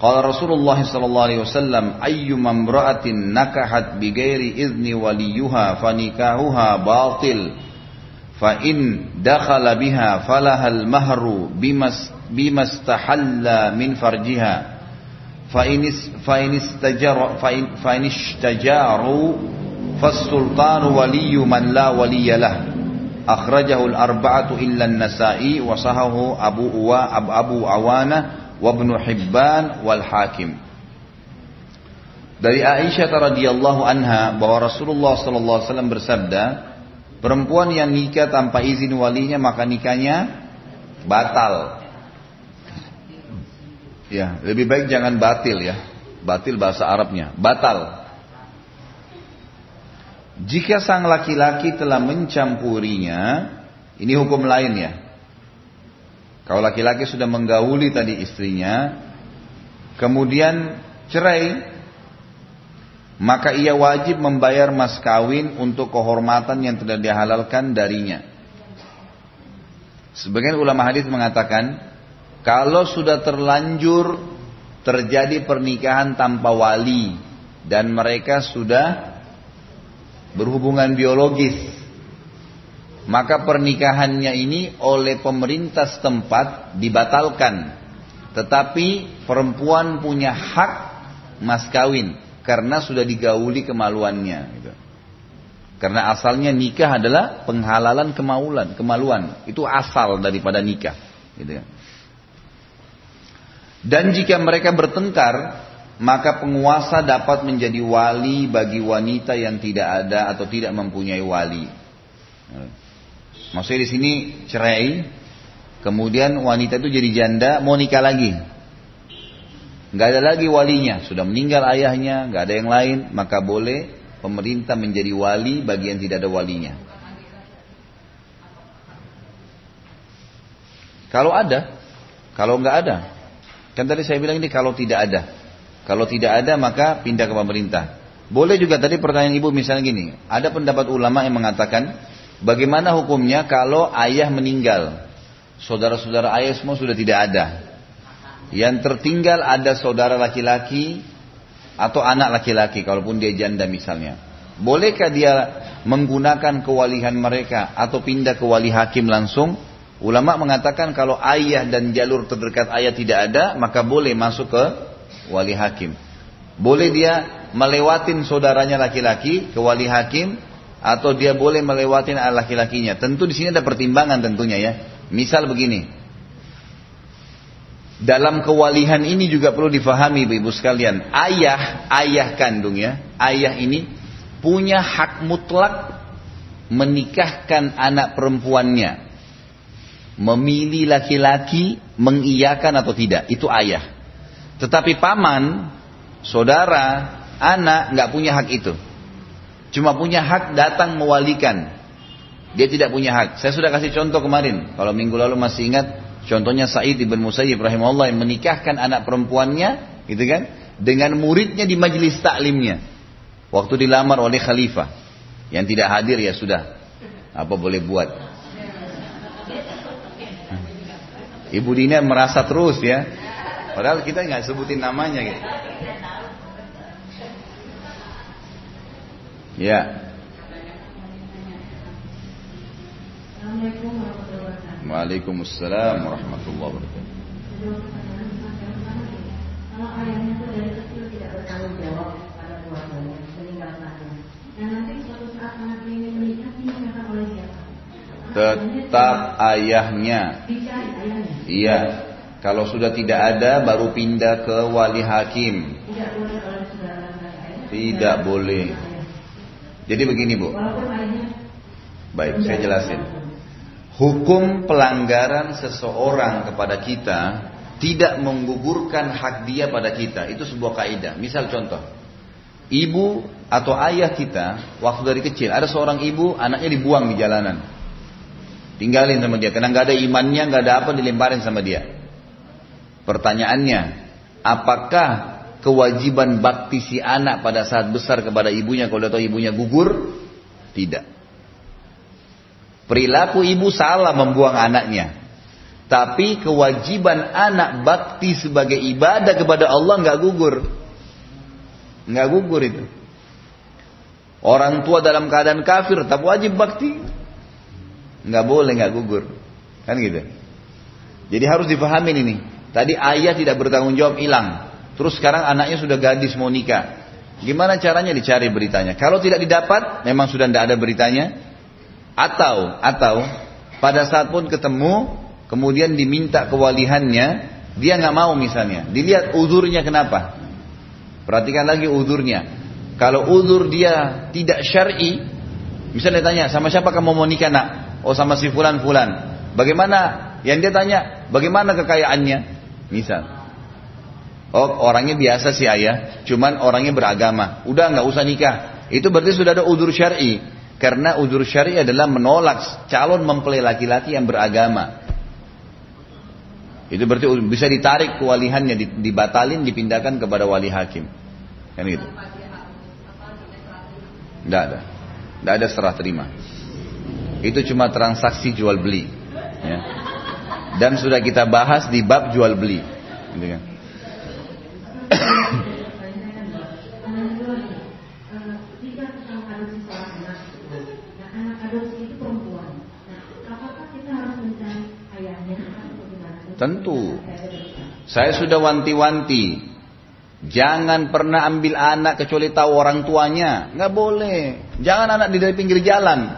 Qala Rasulullah sallallahu alaihi wasallam ayyu mamra'atin nakahat bighairi izni waliyuha fanikahuha batil. فنكاحها باطل فإن دخل بها فلها المهر بما استحل من فرجها فإن فإن استجر فإن, فإن استجاروا فالسلطان ولي من لا ولي له akhrajahu al-arba'atu illa an-nasa'i wa sahahu Abu Uwa Abu, Abu Awana wa Ibnu Hibban wal Hakim Dari Aisyah radhiyallahu anha bahwa Rasulullah sallallahu alaihi wasallam bersabda, perempuan yang nikah tanpa izin walinya maka nikahnya batal. Ya, lebih baik jangan batil ya. Batil bahasa Arabnya, batal. Jika sang laki-laki telah mencampurinya, ini hukum lain ya. Kalau laki-laki sudah menggauli tadi istrinya, kemudian cerai, maka ia wajib membayar mas kawin untuk kehormatan yang tidak dihalalkan darinya. Sebagian ulama hadis mengatakan, kalau sudah terlanjur terjadi pernikahan tanpa wali dan mereka sudah berhubungan biologis, maka pernikahannya ini oleh pemerintah setempat dibatalkan. Tetapi perempuan punya hak mas kawin karena sudah digauli kemaluannya. Gitu. Karena asalnya nikah adalah penghalalan kemaluan, kemaluan itu asal daripada nikah. Gitu ya. Dan jika mereka bertengkar, maka penguasa dapat menjadi wali bagi wanita yang tidak ada atau tidak mempunyai wali. Maksudnya di sini cerai, kemudian wanita itu jadi janda, mau nikah lagi. Nggak ada lagi walinya, sudah meninggal ayahnya, nggak ada yang lain, maka boleh pemerintah menjadi wali bagi yang tidak ada walinya. Kalau ada, kalau nggak ada, kan tadi saya bilang ini kalau tidak ada, kalau tidak ada maka pindah ke pemerintah. Boleh juga tadi pertanyaan ibu misalnya gini, ada pendapat ulama yang mengatakan bagaimana hukumnya kalau ayah meninggal, saudara-saudara ayah semua sudah tidak ada, yang tertinggal ada saudara laki-laki atau anak laki-laki kalaupun dia janda misalnya. Bolehkah dia menggunakan kewalihan mereka atau pindah ke wali hakim langsung? Ulama mengatakan kalau ayah dan jalur terdekat ayah tidak ada, maka boleh masuk ke wali hakim. Boleh dia melewatin saudaranya laki-laki ke wali hakim atau dia boleh melewatin laki-lakinya. Tentu di sini ada pertimbangan tentunya ya. Misal begini, dalam kewalihan ini juga perlu difahami ibu sekalian. Ayah, ayah kandung ya. Ayah ini punya hak mutlak menikahkan anak perempuannya. Memilih laki-laki, mengiyakan atau tidak. Itu ayah. Tetapi paman, saudara, anak nggak punya hak itu. Cuma punya hak datang mewalikan. Dia tidak punya hak. Saya sudah kasih contoh kemarin. Kalau minggu lalu masih ingat, Contohnya Sa'id ibn Musayyib rahimahullah yang menikahkan anak perempuannya, gitu kan, dengan muridnya di majelis taklimnya. Waktu dilamar oleh khalifah. Yang tidak hadir ya sudah. Apa boleh buat. Ibu Dina merasa terus ya. Padahal kita nggak sebutin namanya gitu. Ya. Assalamualaikum Waalaikumsalam warahmatullahi wabarakatuh. Kalau ayahnya itu dari kecil tidak bertanggung jawab pada keluarganya, meninggalkannya, dan nanti suatu saat anak ini menikah dinikahkan oleh siapa? Tetap ayahnya. Dicari ayahnya. Iya. Kalau sudah tidak ada, baru pindah ke wali hakim. Tidak boleh oleh saudara Tidak boleh. Jadi begini bu. Baik, saya jelasin. Hukum pelanggaran seseorang kepada kita tidak menggugurkan hak dia pada kita. Itu sebuah kaidah. Misal contoh, ibu atau ayah kita waktu dari kecil ada seorang ibu anaknya dibuang di jalanan, tinggalin sama dia karena nggak ada imannya, nggak ada apa dilemparin sama dia. Pertanyaannya, apakah kewajiban bakti si anak pada saat besar kepada ibunya kalau tahu ibunya gugur? Tidak. Perilaku ibu salah membuang anaknya. Tapi kewajiban anak bakti sebagai ibadah kepada Allah nggak gugur. Nggak gugur itu. Orang tua dalam keadaan kafir tetap wajib bakti. Nggak boleh nggak gugur. Kan gitu. Jadi harus difahami ini. Tadi ayah tidak bertanggung jawab hilang. Terus sekarang anaknya sudah gadis mau nikah. Gimana caranya dicari beritanya? Kalau tidak didapat, memang sudah tidak ada beritanya, atau atau pada saat pun ketemu kemudian diminta kewalihannya dia nggak mau misalnya dilihat uzurnya kenapa Perhatikan lagi udurnya. Kalau udur dia tidak syar'i, misalnya tanya, sama siapa kamu mau nikah nak? Oh sama si fulan fulan. Bagaimana? Yang dia tanya, bagaimana kekayaannya? Misal. Oh orangnya biasa sih ayah, cuman orangnya beragama. Udah nggak usah nikah. Itu berarti sudah ada udur syar'i. Karena udur syar'i adalah menolak calon mempelai laki-laki yang beragama. Itu berarti bisa ditarik kewalihannya, dibatalin, dipindahkan kepada wali hakim. Kan gitu. Tidak ada. Tidak ada serah terima. Itu cuma transaksi jual beli. Ya. Dan sudah kita bahas di bab jual beli. Gitu kan. Tentu. Saya sudah wanti-wanti. Jangan pernah ambil anak kecuali tahu orang tuanya. Nggak boleh. Jangan anak di dari pinggir jalan.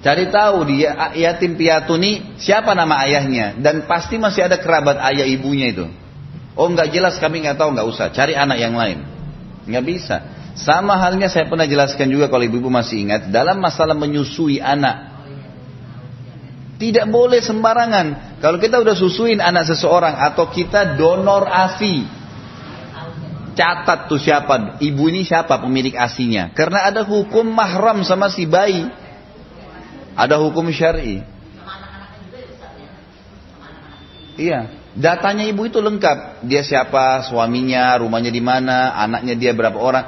Cari tahu dia yatim piatu nih siapa nama ayahnya dan pasti masih ada kerabat ayah ibunya itu. Oh nggak jelas kami nggak tahu nggak usah cari anak yang lain. Nggak bisa. Sama halnya saya pernah jelaskan juga kalau ibu-ibu masih ingat dalam masalah menyusui anak. Tidak boleh sembarangan. Kalau kita udah susuin anak seseorang atau kita donor ASI. Catat tuh siapa, ibu ini siapa pemilik asinya. Karena ada hukum mahram sama si bayi. Ada hukum syari. Iya, datanya ibu itu lengkap. Dia siapa, suaminya, rumahnya di mana, anaknya dia berapa orang.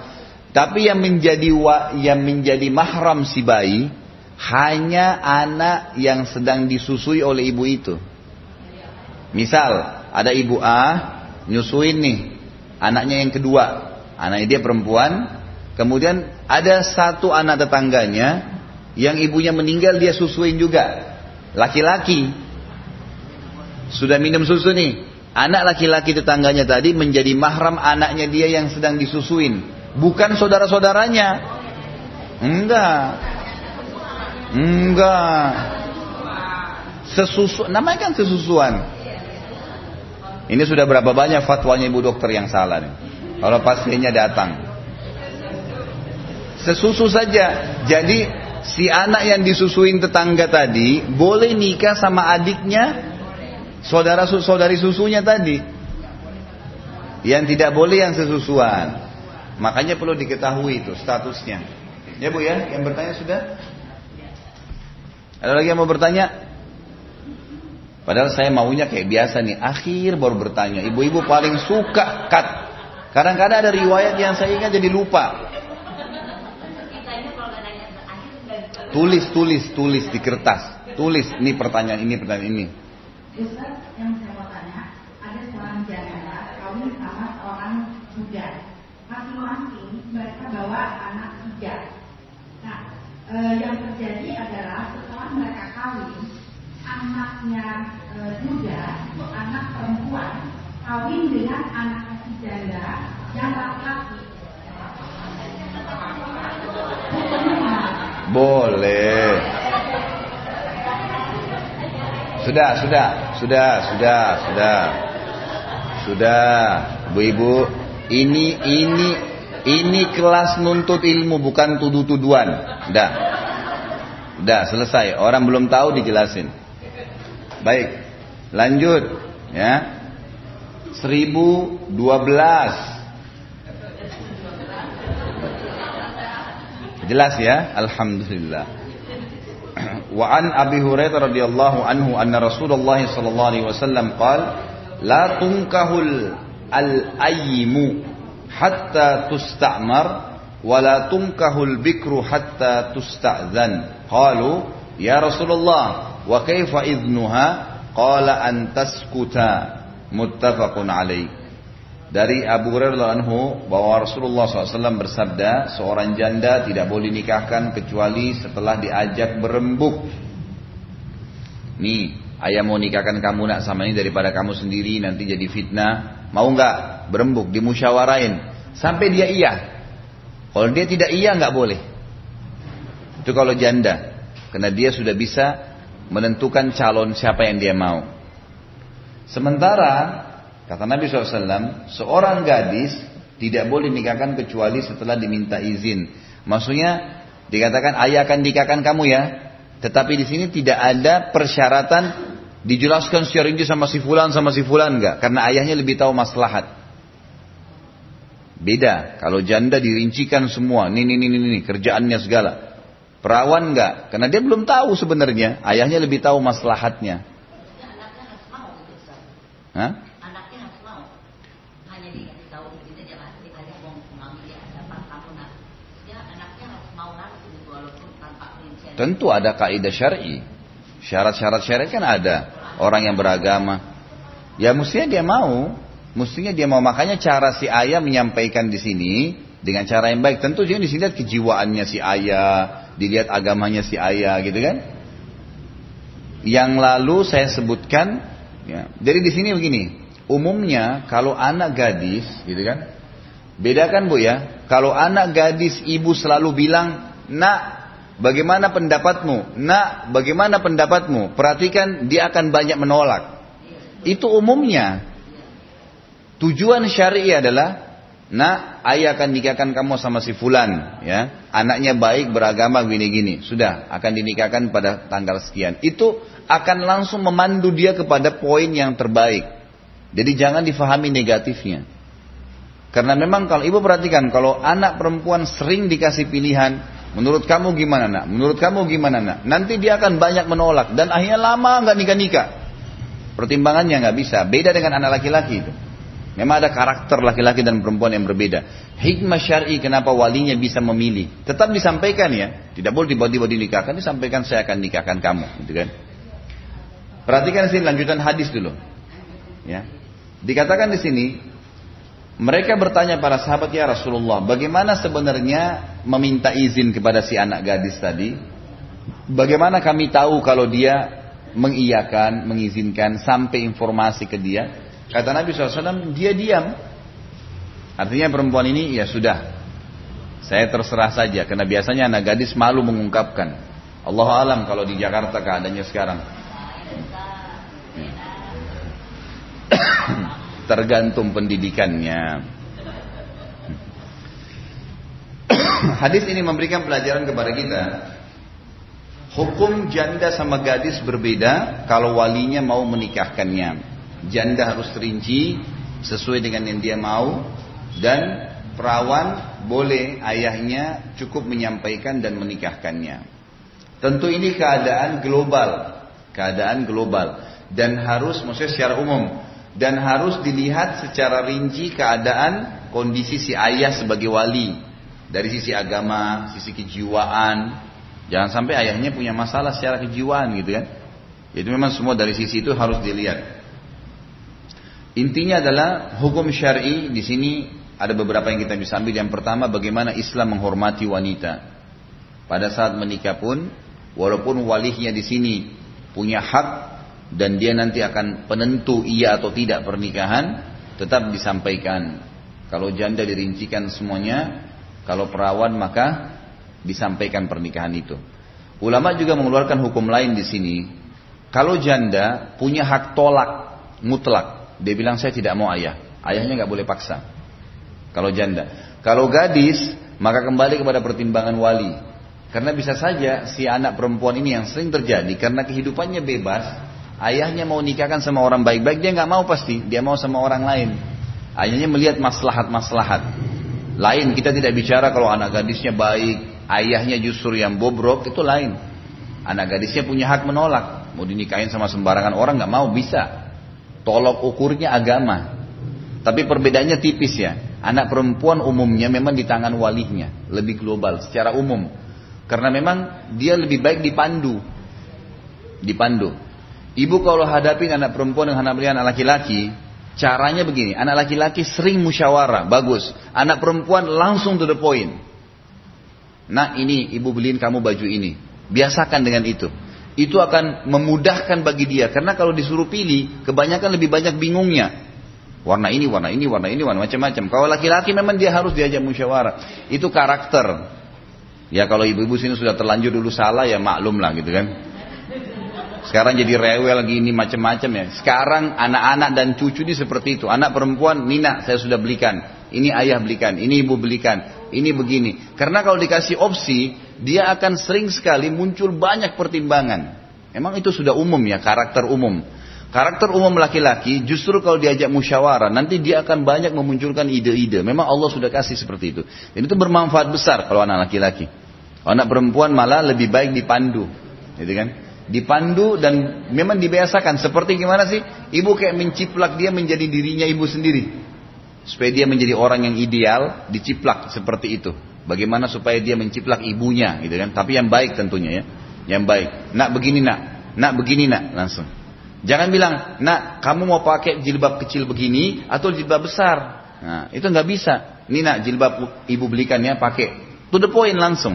Tapi yang menjadi yang menjadi mahram si bayi hanya anak yang sedang disusui oleh ibu itu. Misal, ada ibu A nyusuin nih anaknya yang kedua, anaknya dia perempuan, kemudian ada satu anak tetangganya yang ibunya meninggal dia susuin juga, laki-laki. Sudah minum susu nih, anak laki-laki tetangganya tadi menjadi mahram anaknya dia yang sedang disusuin, bukan saudara-saudaranya. Enggak, Enggak. Sesusu, namanya kan sesusuan. Ini sudah berapa banyak fatwanya ibu dokter yang salah nih. Kalau pasiennya datang. Sesusu saja. Jadi si anak yang disusuin tetangga tadi boleh nikah sama adiknya saudara saudari susunya tadi. Yang tidak boleh yang sesusuan. Makanya perlu diketahui itu statusnya. Ya Bu ya, yang bertanya sudah? Ada lagi yang mau bertanya? Padahal saya maunya kayak biasa nih, akhir baru bertanya. Ibu-ibu paling suka cut. Kadang-kadang ada riwayat yang saya ingat jadi lupa. Tulis, tulis, tulis di kertas. Tulis, ini pertanyaan ini, pertanyaan ini. Yang saya mau tanya, ada seorang janda kawin sama seorang muda. Masing-masing mereka bawa anak tiga. Nah, eh, yang terjadi adalah mereka kawin, anaknya e, itu anak perempuan kawin dengan anak janda yang laki-laki. Boleh. Sudah, sudah, sudah, sudah, sudah. Sudah, Bu-ibu, ini ini ini kelas nuntut ilmu bukan tuduh-tuduhan. Dah. Dah selesai. Orang belum tahu dijelasin. Baik. Lanjut. Ya. 1012. Jelas ya? Alhamdulillah. Wa an Abi Hurairah radhiyallahu anhu anna Rasulullah sallallahu alaihi wasallam qala la tunkahul al-ayyimu hatta tusta'mar wala tunkahul bikru hatta tusta'zan qalu ya Rasulullah wa kaifa idnuha qala an taskuta muttafaqun alaih dari Abu Hurairah anhu bahwa Rasulullah SAW bersabda seorang janda tidak boleh nikahkan kecuali setelah diajak berembuk. Nih, ayah mau nikahkan kamu nak sama ini daripada kamu sendiri nanti jadi fitnah. Mau nggak berembuk dimusyawarain sampai dia iya. Kalau dia tidak iya nggak boleh. Itu kalau janda, karena dia sudah bisa menentukan calon siapa yang dia mau. Sementara kata Nabi SAW, seorang gadis Tidak boleh nikahkan kecuali setelah diminta izin. Maksudnya dikatakan ayah akan nikahkan kamu ya. Tetapi di sini tidak ada persyaratan dijelaskan secara rinci sama si fulan sama si fulan enggak. Karena ayahnya lebih tahu maslahat. Beda. Kalau janda dirincikan semua. Ini, ini, ini. Kerjaannya segala. Perawan enggak. Karena dia belum tahu sebenarnya. Ayahnya lebih tahu maslahatnya. Hah? Tentu ada kaidah syar'i. Syarat-syarat syar'i kan ada. Orang yang beragama. Ya mestinya dia mau. Mestinya dia mau. Makanya cara si ayah menyampaikan di sini dengan cara yang baik. Tentu dia di sini lihat kejiwaannya si ayah, dilihat agamanya si ayah, gitu kan? Yang lalu saya sebutkan, ya. Jadi di sini begini. Umumnya kalau anak gadis, gitu kan? Bedakan bu ya. Kalau anak gadis ibu selalu bilang, nak Bagaimana pendapatmu? Nak, bagaimana pendapatmu? Perhatikan dia akan banyak menolak. Itu umumnya. Tujuan syari adalah Nak, ayah akan nikahkan kamu sama si fulan, ya. Anaknya baik, beragama gini-gini. Sudah, akan dinikahkan pada tanggal sekian. Itu akan langsung memandu dia kepada poin yang terbaik. Jadi jangan difahami negatifnya. Karena memang kalau ibu perhatikan, kalau anak perempuan sering dikasih pilihan, Menurut kamu gimana nak? Menurut kamu gimana nak? Nanti dia akan banyak menolak dan akhirnya lama nggak nikah nikah. Pertimbangannya nggak bisa. Beda dengan anak laki-laki itu. Memang ada karakter laki-laki dan perempuan yang berbeda. Hikmah syari kenapa walinya bisa memilih. Tetap disampaikan ya. Tidak boleh tiba-tiba dinikahkan. Disampaikan saya akan nikahkan kamu. Gitu kan. Perhatikan sini lanjutan hadis dulu. Ya. Dikatakan di sini mereka bertanya para sahabat ya Rasulullah, bagaimana sebenarnya meminta izin kepada si anak gadis tadi? Bagaimana kami tahu kalau dia mengiyakan, mengizinkan sampai informasi ke dia? Kata Nabi SAW, dia diam. Artinya perempuan ini ya sudah, saya terserah saja karena biasanya anak gadis malu mengungkapkan. Allah alam kalau di Jakarta keadaannya sekarang. tergantung pendidikannya. Hadis ini memberikan pelajaran kepada kita. Hukum janda sama gadis berbeda kalau walinya mau menikahkannya. Janda harus terinci sesuai dengan yang dia mau dan perawan boleh ayahnya cukup menyampaikan dan menikahkannya. Tentu ini keadaan global, keadaan global dan harus maksudnya secara umum dan harus dilihat secara rinci keadaan kondisi si ayah sebagai wali dari sisi agama, sisi kejiwaan. Jangan sampai ayahnya punya masalah secara kejiwaan gitu kan. Itu memang semua dari sisi itu harus dilihat. Intinya adalah hukum syar'i di sini ada beberapa yang kita bisa ambil. Yang pertama bagaimana Islam menghormati wanita. Pada saat menikah pun walaupun walinya di sini punya hak dan dia nanti akan penentu iya atau tidak pernikahan tetap disampaikan kalau janda dirincikan semuanya kalau perawan maka disampaikan pernikahan itu ulama juga mengeluarkan hukum lain di sini kalau janda punya hak tolak mutlak dia bilang saya tidak mau ayah ayahnya nggak boleh paksa kalau janda kalau gadis maka kembali kepada pertimbangan wali karena bisa saja si anak perempuan ini yang sering terjadi karena kehidupannya bebas Ayahnya mau nikahkan sama orang baik-baik, dia nggak mau pasti, dia mau sama orang lain. Ayahnya melihat maslahat-maslahat. Lain, kita tidak bicara kalau anak gadisnya baik, ayahnya justru yang bobrok, itu lain. Anak gadisnya punya hak menolak. Mau dinikahin sama sembarangan orang nggak mau, bisa. Tolok ukurnya agama. Tapi perbedaannya tipis ya. Anak perempuan umumnya memang di tangan walinya, lebih global secara umum. Karena memang dia lebih baik dipandu. Dipandu. Ibu kalau hadapi anak perempuan dengan anak laki-laki, caranya begini, anak laki-laki sering musyawarah, bagus. Anak perempuan langsung to the point. Nah ini ibu beliin kamu baju ini. Biasakan dengan itu. Itu akan memudahkan bagi dia. Karena kalau disuruh pilih, kebanyakan lebih banyak bingungnya. Warna ini, warna ini, warna ini, warna macam-macam. Kalau laki-laki memang dia harus diajak musyawarah. Itu karakter. Ya kalau ibu-ibu sini sudah terlanjur dulu salah ya maklum lah gitu kan. Sekarang jadi rewel gini macam-macam ya. Sekarang anak-anak dan cucu ini seperti itu. Anak perempuan, Nina saya sudah belikan. Ini ayah belikan, ini ibu belikan, ini begini. Karena kalau dikasih opsi, dia akan sering sekali muncul banyak pertimbangan. Emang itu sudah umum ya, karakter umum. Karakter umum laki-laki justru kalau diajak musyawarah nanti dia akan banyak memunculkan ide-ide. Memang Allah sudah kasih seperti itu. Dan itu bermanfaat besar kalau anak laki-laki. Anak perempuan malah lebih baik dipandu, gitu kan? Dipandu dan memang dibiasakan. Seperti gimana sih? Ibu kayak menciplak dia menjadi dirinya ibu sendiri. Supaya dia menjadi orang yang ideal, diciplak seperti itu. Bagaimana supaya dia menciplak ibunya, gitu kan? Tapi yang baik tentunya ya, yang baik. Nak begini nak, nak begini nak, langsung. Jangan bilang, nak kamu mau pakai jilbab kecil begini atau jilbab besar. Nah, itu nggak bisa. Ini nak jilbab ibu belikan ya, pakai. To the point langsung.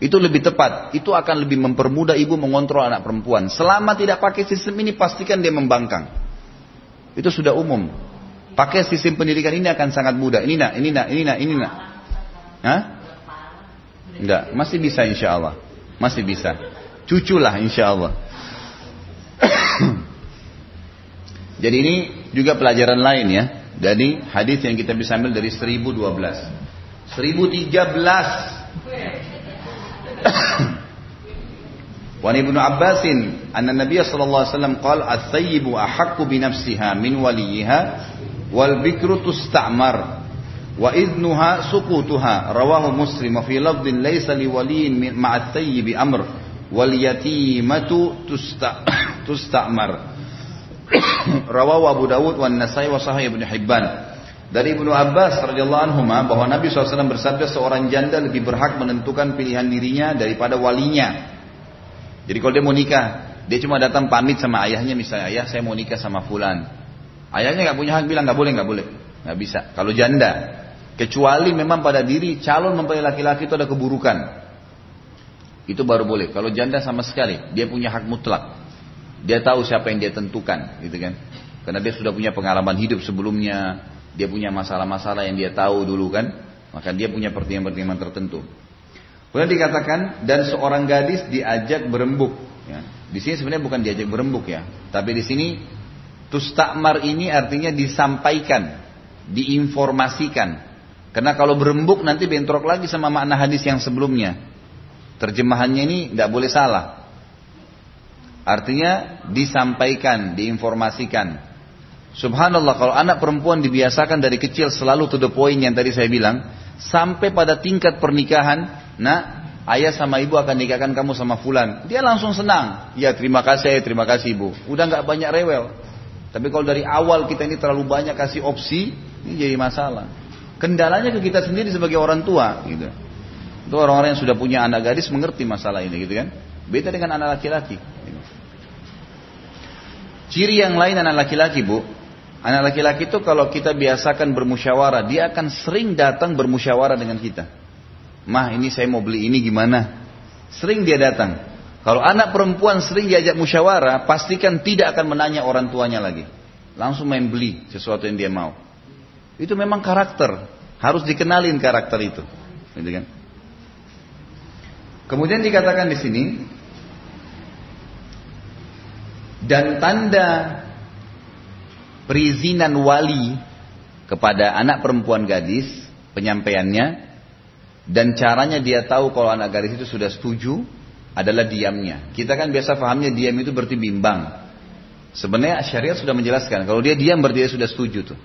Itu lebih tepat. Itu akan lebih mempermudah ibu mengontrol anak perempuan. Selama tidak pakai sistem ini pastikan dia membangkang. Itu sudah umum. Pakai sistem pendidikan ini akan sangat mudah. Ini nak, ini nak, ini nak, ini nak. Hah? Enggak, masih bisa insya Allah. Masih bisa. Cuculah insya Allah. Jadi ini juga pelajaran lain ya. Dari hadis yang kita bisa ambil dari 1012. 1013 وعن ابن عباس أن النبي صلى الله عليه وسلم قال الثيب أحق بنفسها من وليها والبكر تستعمر wa idnuha suqutuha rawahu muslim fi lafdin laisa liwaliyin ma'at tayyibi amr wal yatimatu tusta tustamar rawahu Abu Dawud wan Nasai wa Sahih Ibnu Hibban dari Ibnu Abbas radhiyallahu anhu bahwa Nabi SAW bersabda seorang janda lebih berhak menentukan pilihan dirinya daripada walinya. Jadi kalau dia mau nikah, dia cuma datang pamit sama ayahnya misalnya, ayah saya mau nikah sama fulan. Ayahnya nggak punya hak bilang nggak boleh nggak boleh, nggak bisa. Kalau janda, kecuali memang pada diri calon mempelai laki-laki itu ada keburukan, itu baru boleh. Kalau janda sama sekali, dia punya hak mutlak. Dia tahu siapa yang dia tentukan, gitu kan? Karena dia sudah punya pengalaman hidup sebelumnya, dia punya masalah-masalah yang dia tahu dulu kan, maka dia punya pertimbangan-pertimbangan tertentu. Kemudian dikatakan dan seorang gadis diajak berembuk. Ya. Di sini sebenarnya bukan diajak berembuk ya, tapi di sini tustakmar ini artinya disampaikan, diinformasikan. Karena kalau berembuk nanti bentrok lagi sama makna hadis yang sebelumnya. Terjemahannya ini tidak boleh salah. Artinya disampaikan, diinformasikan. Subhanallah kalau anak perempuan dibiasakan dari kecil selalu to the point yang tadi saya bilang, sampai pada tingkat pernikahan, nah ayah sama ibu akan nikahkan kamu sama fulan, dia langsung senang. Ya terima kasih, terima kasih ibu. Udah nggak banyak rewel. Tapi kalau dari awal kita ini terlalu banyak kasih opsi, ini jadi masalah. Kendalanya ke kita sendiri sebagai orang tua, gitu. Itu orang-orang yang sudah punya anak gadis mengerti masalah ini, gitu kan? Beda dengan anak laki-laki. Gitu. Ciri yang lain anak laki-laki, bu, Anak laki-laki itu kalau kita biasakan bermusyawarah, dia akan sering datang bermusyawarah dengan kita. Mah ini saya mau beli ini gimana? Sering dia datang. Kalau anak perempuan sering diajak musyawarah, pastikan tidak akan menanya orang tuanya lagi. Langsung main beli sesuatu yang dia mau. Itu memang karakter. Harus dikenalin karakter itu. Gitu kan? Kemudian dikatakan di sini dan tanda perizinan wali kepada anak perempuan gadis, penyampaiannya, dan caranya dia tahu kalau anak gadis itu sudah setuju adalah diamnya. Kita kan biasa pahamnya diam itu berarti bimbang. Sebenarnya syariat sudah menjelaskan kalau dia diam berarti dia sudah setuju tuh.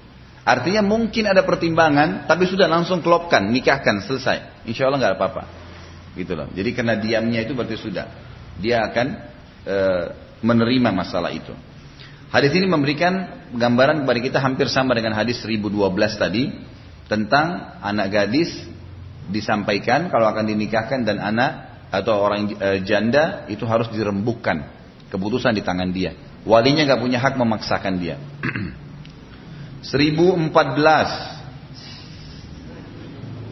Artinya mungkin ada pertimbangan tapi sudah langsung klopkan, nikahkan, selesai. Insya Allah nggak apa-apa. Gitu loh. Jadi karena diamnya itu berarti sudah. Dia akan e, menerima masalah itu. Hadis ini memberikan gambaran kepada kita hampir sama dengan hadis 1012 tadi tentang anak gadis disampaikan kalau akan dinikahkan dan anak atau orang e, janda itu harus dirembukkan keputusan di tangan dia. Walinya nggak punya hak memaksakan dia. 1014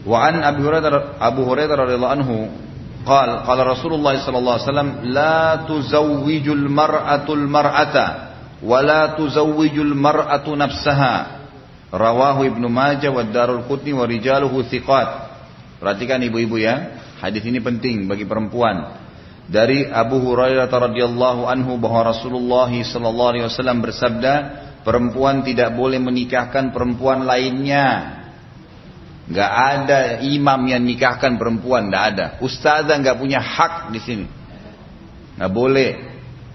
Wa an Abu Hurairah Abu Hurairah radhiyallahu anhu qala qala Rasulullah sallallahu alaihi wasallam la tuzawwijul mar'atul mar'ata wa la tuzawwijul mar'atu nafsaha. Rawahu Ibnu Majah wa Darul Qutni wa rijaluhu thiqat. Perhatikan ibu-ibu ya hadis ini penting bagi perempuan. Dari Abu Hurairah radhiyallahu anhu bahwa Rasulullah sallallahu alaihi wasallam bersabda perempuan tidak boleh menikahkan perempuan lainnya. Gak ada imam yang nikahkan perempuan, gak ada. Ustazah gak punya hak di sini. Gak boleh.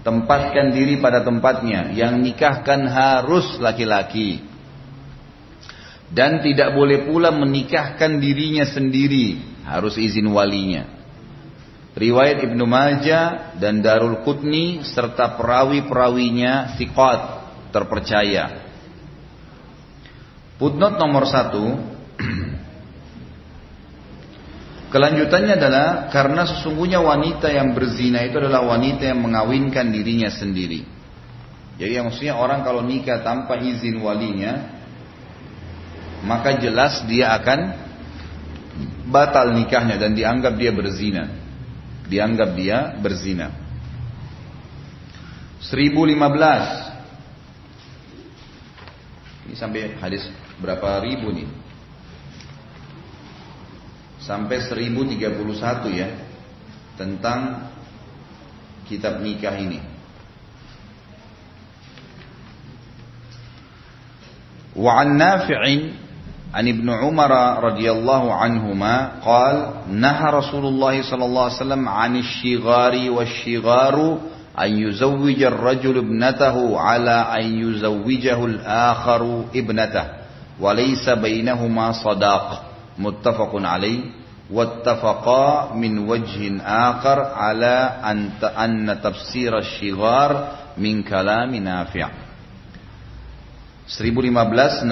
Tempatkan diri pada tempatnya. Yang nikahkan harus laki-laki. Dan tidak boleh pula menikahkan dirinya sendiri. Harus izin walinya. Riwayat Ibnu Majah dan Darul Qutni serta perawi-perawinya thiqat terpercaya. Footnote nomor satu Kelanjutannya adalah karena sesungguhnya wanita yang berzina itu adalah wanita yang mengawinkan dirinya sendiri. Jadi yang maksudnya orang kalau nikah tanpa izin walinya, maka jelas dia akan batal nikahnya dan dianggap dia berzina. Dianggap dia berzina. 1015. Ini sampai hadis berapa ribu nih? sampai 1031 ya tentang kitab nikah ini. Wa an Nafi'in an Ibn Umar radhiyallahu anhuma qal naha Rasulullah sallallahu alaihi wasallam 'an asy-shighari wash-shigharu أن يزوج الرجل ابنته على أن يزوجه الآخر ابنته وليس بينهما wa متفق عليه sadaq من وجه آخر على أن أن تفسير الشغار من كلام نافع 1015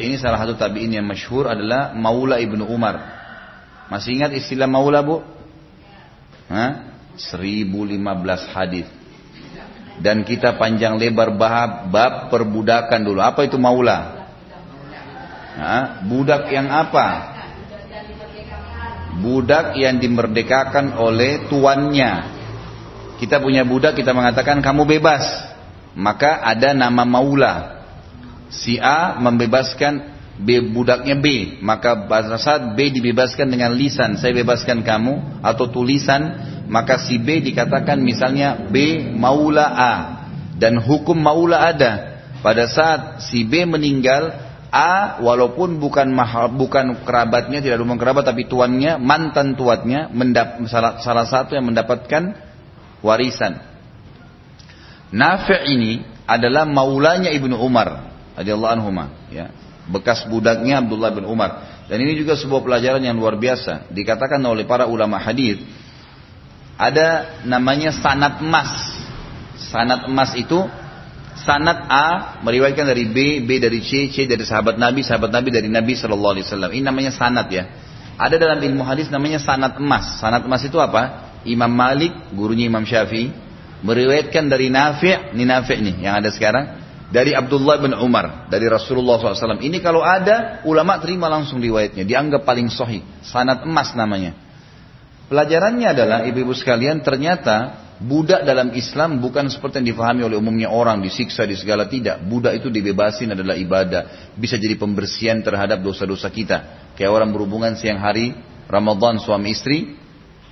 ini salah satu tabi'in yang masyhur adalah Maula ibnu Umar masih ingat istilah Maula bu? Hah? 1015 hadis dan kita panjang lebar bab, bab perbudakan dulu. Apa itu maula? Budak yang apa? budak yang dimerdekakan oleh tuannya. Kita punya budak, kita mengatakan kamu bebas. Maka ada nama maula. Si A membebaskan B, budaknya B. Maka pada saat B dibebaskan dengan lisan, saya bebaskan kamu. Atau tulisan, maka si B dikatakan misalnya B maula A. Dan hukum maula ada. Pada saat si B meninggal, A walaupun bukan mahal, bukan kerabatnya tidak rumah kerabat tapi tuannya mantan tuannya salah, salah satu yang mendapatkan warisan. Nafi' ini adalah maulanya Ibnu Umar radhiyallahu anhu ya. Bekas budaknya Abdullah bin Umar. Dan ini juga sebuah pelajaran yang luar biasa. Dikatakan oleh para ulama hadis ada namanya sanat emas. Sanat emas itu sanad A meriwayatkan dari B, B dari C, C dari sahabat Nabi, sahabat Nabi dari Nabi Shallallahu Alaihi Wasallam. Ini namanya sanad ya. Ada dalam ilmu hadis namanya sanad emas. Sanad emas itu apa? Imam Malik, gurunya Imam Syafi'i, meriwayatkan dari Nafi', ini Nafi' nih yang ada sekarang, dari Abdullah bin Umar, dari Rasulullah SAW. Ini kalau ada, ulama terima langsung riwayatnya, dianggap paling sahih. Sanad emas namanya. Pelajarannya adalah, ibu-ibu sekalian, ternyata Budak dalam Islam bukan seperti yang difahami oleh umumnya orang disiksa di segala tidak. Budak itu dibebasin adalah ibadah. Bisa jadi pembersihan terhadap dosa-dosa kita. Kayak orang berhubungan siang hari Ramadan suami istri,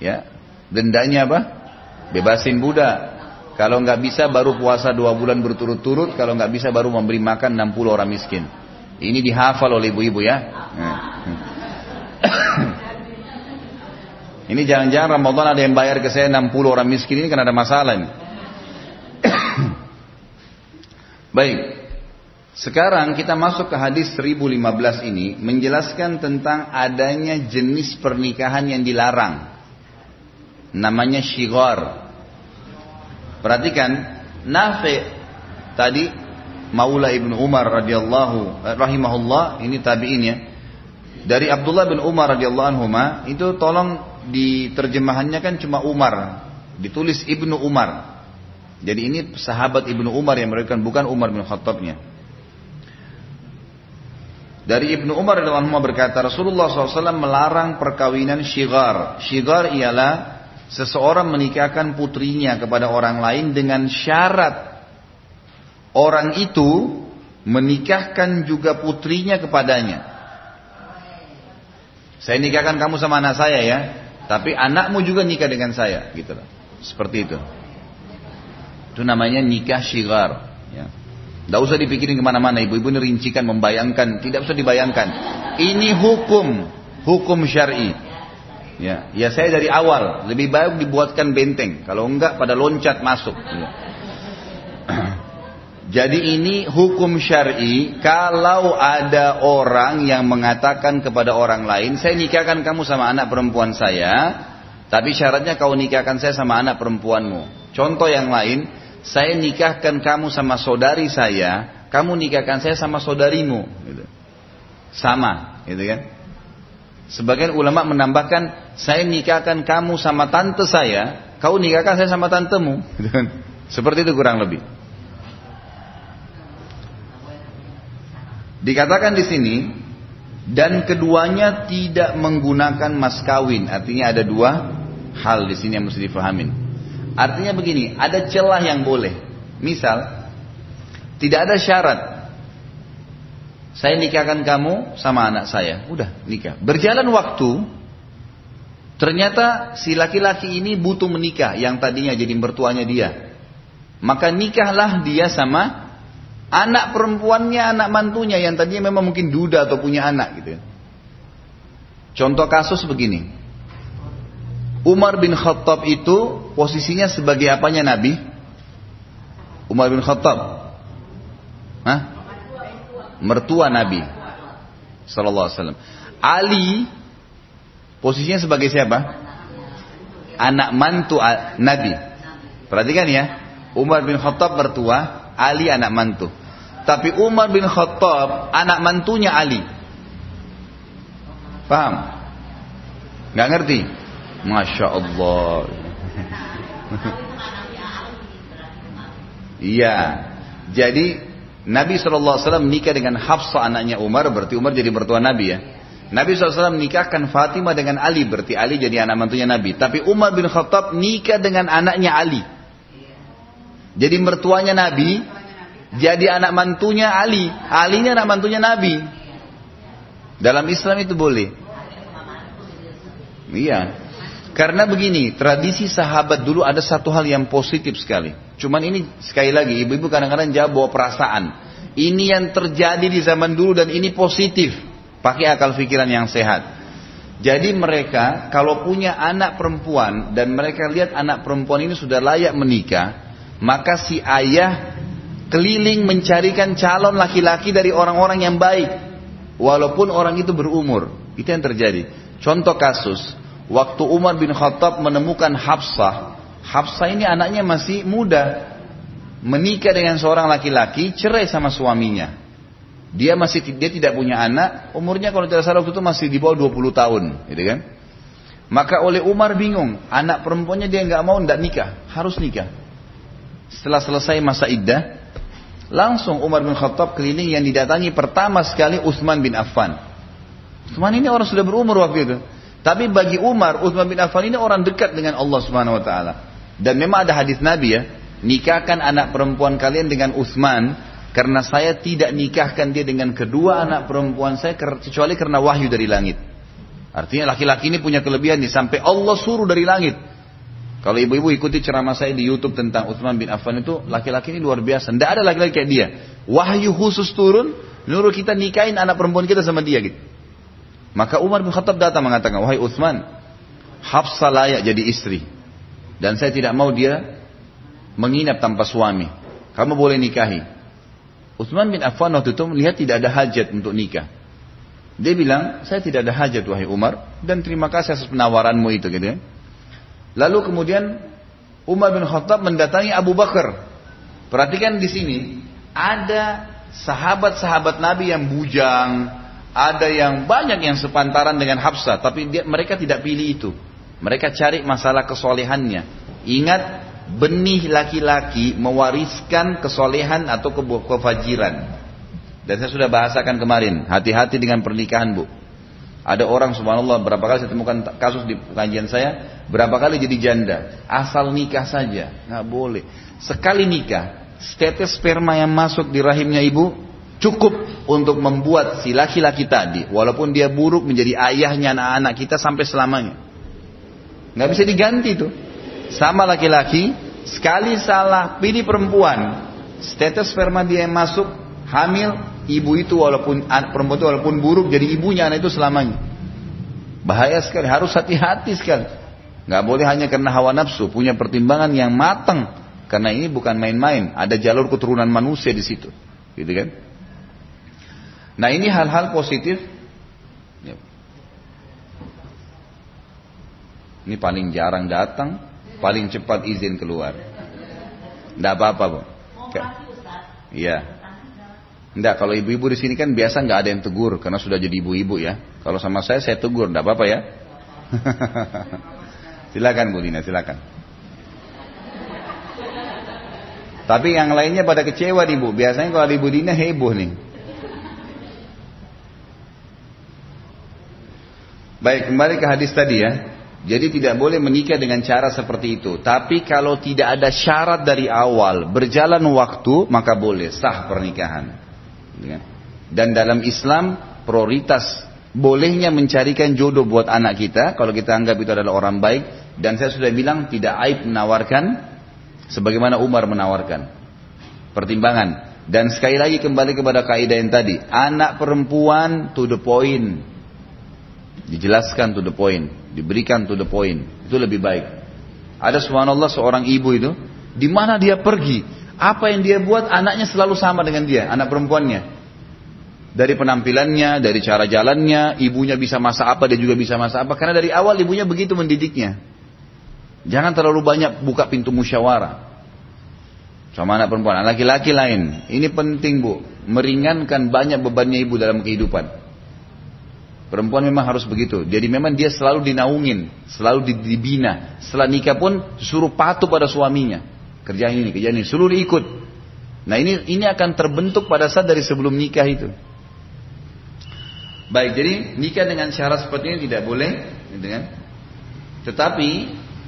ya dendanya apa? Bebasin budak. Kalau nggak bisa baru puasa dua bulan berturut-turut. Kalau nggak bisa baru memberi makan 60 orang miskin. Ini dihafal oleh ibu-ibu ya. Ini jangan-jangan Ramadan ada yang bayar ke saya 60 orang miskin ini kan ada masalah ini. Baik. Sekarang kita masuk ke hadis 1015 ini menjelaskan tentang adanya jenis pernikahan yang dilarang. Namanya syigar. Perhatikan, Nafi tadi Maula Ibnu Umar radhiyallahu eh, rahimahullah ini tabi'in Dari Abdullah bin Umar radhiyallahu anhu itu tolong di terjemahannya kan cuma Umar, ditulis Ibnu Umar. Jadi ini sahabat Ibnu Umar yang mereka bukan Umar bin Khattabnya. Dari Ibnu Umar radhiyallahu berkata Rasulullah SAW melarang perkawinan syigar. Syigar ialah seseorang menikahkan putrinya kepada orang lain dengan syarat orang itu menikahkan juga putrinya kepadanya. Saya nikahkan kamu sama anak saya ya. Tapi anakmu juga nikah dengan saya, gitu loh. Seperti itu. Itu namanya nikah syigar. Ya. Tidak usah dipikirin ke mana-mana, ibu-ibu ini rincikan, membayangkan, tidak usah dibayangkan. Ini hukum, hukum syari. Ya, ya saya dari awal lebih baik dibuatkan benteng. Kalau enggak pada loncat masuk. Ya. Jadi ini hukum syari. Kalau ada orang yang mengatakan kepada orang lain, saya nikahkan kamu sama anak perempuan saya, tapi syaratnya kau nikahkan saya sama anak perempuanmu. Contoh yang lain, saya nikahkan kamu sama saudari saya, kamu nikahkan saya sama saudarimu. Gitu. Sama, gitu kan? Sebagian ulama menambahkan, saya nikahkan kamu sama tante saya, kau nikahkan saya sama tantemu. Gitu kan? Seperti itu kurang lebih. Dikatakan di sini dan keduanya tidak menggunakan mas kawin. Artinya ada dua hal di sini yang mesti difahamin. Artinya begini, ada celah yang boleh. Misal, tidak ada syarat. Saya nikahkan kamu sama anak saya. Udah, nikah. Berjalan waktu, ternyata si laki-laki ini butuh menikah yang tadinya jadi mertuanya dia. Maka nikahlah dia sama Anak perempuannya, anak mantunya yang tadinya memang mungkin duda atau punya anak gitu. Ya. Contoh kasus begini. Umar bin Khattab itu posisinya sebagai apanya Nabi? Umar bin Khattab. Hah? Mertua Nabi. Sallallahu alaihi wasallam. Ali posisinya sebagai siapa? Anak mantu Nabi. Perhatikan ya. Umar bin Khattab mertua, Ali anak mantu. Tapi Umar bin Khattab anak mantunya Ali. Paham? Gak ngerti? Masya Allah. Iya. Jadi Nabi SAW nikah dengan Hafsah anaknya Umar. Berarti Umar jadi mertua Nabi ya. Nabi SAW nikahkan Fatimah dengan Ali. Berarti Ali jadi anak mantunya Nabi. Tapi Umar bin Khattab nikah dengan anaknya Ali. Jadi mertuanya Nabi, jadi anak mantunya Ali. Alinya anak mantunya Nabi. Dalam Islam itu boleh. Iya. Karena begini, tradisi sahabat dulu ada satu hal yang positif sekali. Cuman ini sekali lagi, ibu-ibu kadang-kadang jawab bawa perasaan. Ini yang terjadi di zaman dulu dan ini positif. Pakai akal pikiran yang sehat. Jadi mereka kalau punya anak perempuan dan mereka lihat anak perempuan ini sudah layak menikah, maka si ayah keliling mencarikan calon laki-laki dari orang-orang yang baik. Walaupun orang itu berumur. Itu yang terjadi. Contoh kasus. Waktu Umar bin Khattab menemukan Hafsah. Hafsah ini anaknya masih muda. Menikah dengan seorang laki-laki, cerai sama suaminya. Dia masih dia tidak punya anak, umurnya kalau tidak salah waktu itu masih di bawah 20 tahun, gitu kan? Maka oleh Umar bingung, anak perempuannya dia nggak mau ndak nikah, harus nikah. Setelah selesai masa iddah, langsung Umar bin Khattab keliling yang didatangi pertama sekali Utsman bin Affan. Utsman ini orang sudah berumur waktu itu. Tapi bagi Umar, Utsman bin Affan ini orang dekat dengan Allah Subhanahu wa taala. Dan memang ada hadis Nabi ya, nikahkan anak perempuan kalian dengan Utsman karena saya tidak nikahkan dia dengan kedua anak perempuan saya kecuali karena wahyu dari langit. Artinya laki-laki ini punya kelebihan nih sampai Allah suruh dari langit kalau ibu-ibu ikuti ceramah saya di YouTube tentang Utsman bin Affan itu, laki-laki ini luar biasa. Tidak ada laki-laki kayak dia. Wahyu khusus turun, nyuruh kita nikahin anak perempuan kita sama dia gitu. Maka Umar bin Khattab datang mengatakan, wahai Utsman, Hafsah layak jadi istri. Dan saya tidak mau dia menginap tanpa suami. Kamu boleh nikahi. Utsman bin Affan waktu itu melihat tidak ada hajat untuk nikah. Dia bilang, saya tidak ada hajat wahai Umar. Dan terima kasih atas penawaranmu itu gitu ya. Lalu kemudian Umar bin Khattab mendatangi Abu Bakar. Perhatikan di sini ada sahabat-sahabat Nabi yang bujang, ada yang banyak yang sepantaran dengan Hafsah, tapi dia, mereka tidak pilih itu. Mereka cari masalah kesolehannya. Ingat, benih laki-laki mewariskan kesolehan atau kefajiran. Dan saya sudah bahasakan kemarin, hati-hati dengan pernikahan bu. Ada orang subhanallah berapa kali saya temukan kasus di pengajian saya, berapa kali jadi janda, asal nikah saja, nggak boleh. Sekali nikah, tetes sperma yang masuk di rahimnya ibu cukup untuk membuat si laki-laki tadi, walaupun dia buruk menjadi ayahnya anak-anak kita sampai selamanya. nggak bisa diganti tuh. Sama laki-laki, sekali salah pilih perempuan, status sperma dia yang masuk, hamil, ibu itu walaupun perempuan itu walaupun buruk jadi ibunya anak itu selamanya. Bahaya sekali, harus hati-hati sekali. Nggak boleh hanya karena hawa nafsu, punya pertimbangan yang matang. Karena ini bukan main-main, ada jalur keturunan manusia di situ, gitu kan? Nah ini hal-hal positif. Ini paling jarang datang, paling cepat izin keluar. Tidak apa-apa, Bu. Iya. Tidak, kalau ibu-ibu di sini kan biasa nggak ada yang tegur karena sudah jadi ibu-ibu ya. Kalau sama saya saya tegur, tidak apa-apa ya. silakan Bu Dina, silakan. Tapi yang lainnya pada kecewa nih Bu. Biasanya kalau Ibu Dina heboh nih. Baik, kembali ke hadis tadi ya. Jadi tidak boleh menikah dengan cara seperti itu. Tapi kalau tidak ada syarat dari awal, berjalan waktu, maka boleh sah pernikahan. Ya. Dan dalam Islam, prioritas bolehnya mencarikan jodoh buat anak kita, kalau kita anggap itu adalah orang baik. Dan saya sudah bilang tidak aib menawarkan, sebagaimana Umar menawarkan. Pertimbangan. Dan sekali lagi kembali kepada kaidah yang tadi, anak perempuan to the point. Dijelaskan to the point diberikan to the point. Itu lebih baik. Ada subhanallah seorang ibu itu, di mana dia pergi, apa yang dia buat anaknya selalu sama dengan dia, anak perempuannya. Dari penampilannya, dari cara jalannya, ibunya bisa masak apa, dia juga bisa masak apa. Karena dari awal ibunya begitu mendidiknya. Jangan terlalu banyak buka pintu musyawarah. Sama anak perempuan, laki-laki lain. Ini penting bu, meringankan banyak bebannya ibu dalam kehidupan. Perempuan memang harus begitu. Jadi memang dia selalu dinaungin, selalu dibina. Setelah nikah pun suruh patuh pada suaminya. Kerjaan ini, kerjaan ini, seluruh ikut. Nah ini ini akan terbentuk pada saat dari sebelum nikah itu. Baik, jadi nikah dengan syarat seperti ini tidak boleh, gitu kan? Tetapi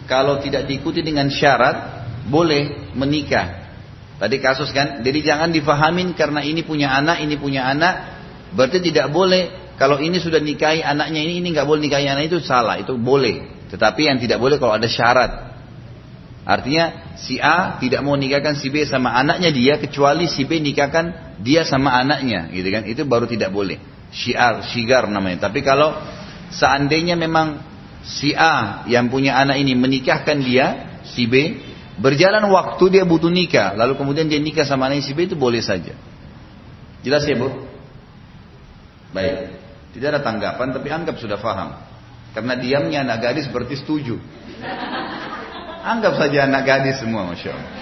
kalau tidak diikuti dengan syarat, boleh menikah. Tadi kasus kan, jadi jangan difahamin karena ini punya anak, ini punya anak, berarti tidak boleh kalau ini sudah nikahi anaknya ini, ini nggak boleh nikahi anak itu salah, itu boleh. Tetapi yang tidak boleh kalau ada syarat. Artinya si A tidak mau nikahkan si B sama anaknya dia kecuali si B nikahkan dia sama anaknya, gitu kan? Itu baru tidak boleh. Syiar, syigar namanya. Tapi kalau seandainya memang si A yang punya anak ini menikahkan dia, si B, berjalan waktu dia butuh nikah, lalu kemudian dia nikah sama anak si B itu boleh saja. Jelas ya, Bu? Baik. Tidak ada tanggapan tapi anggap sudah faham. Karena diamnya anak gadis seperti setuju. Anggap saja anak gadis semua Masya Allah.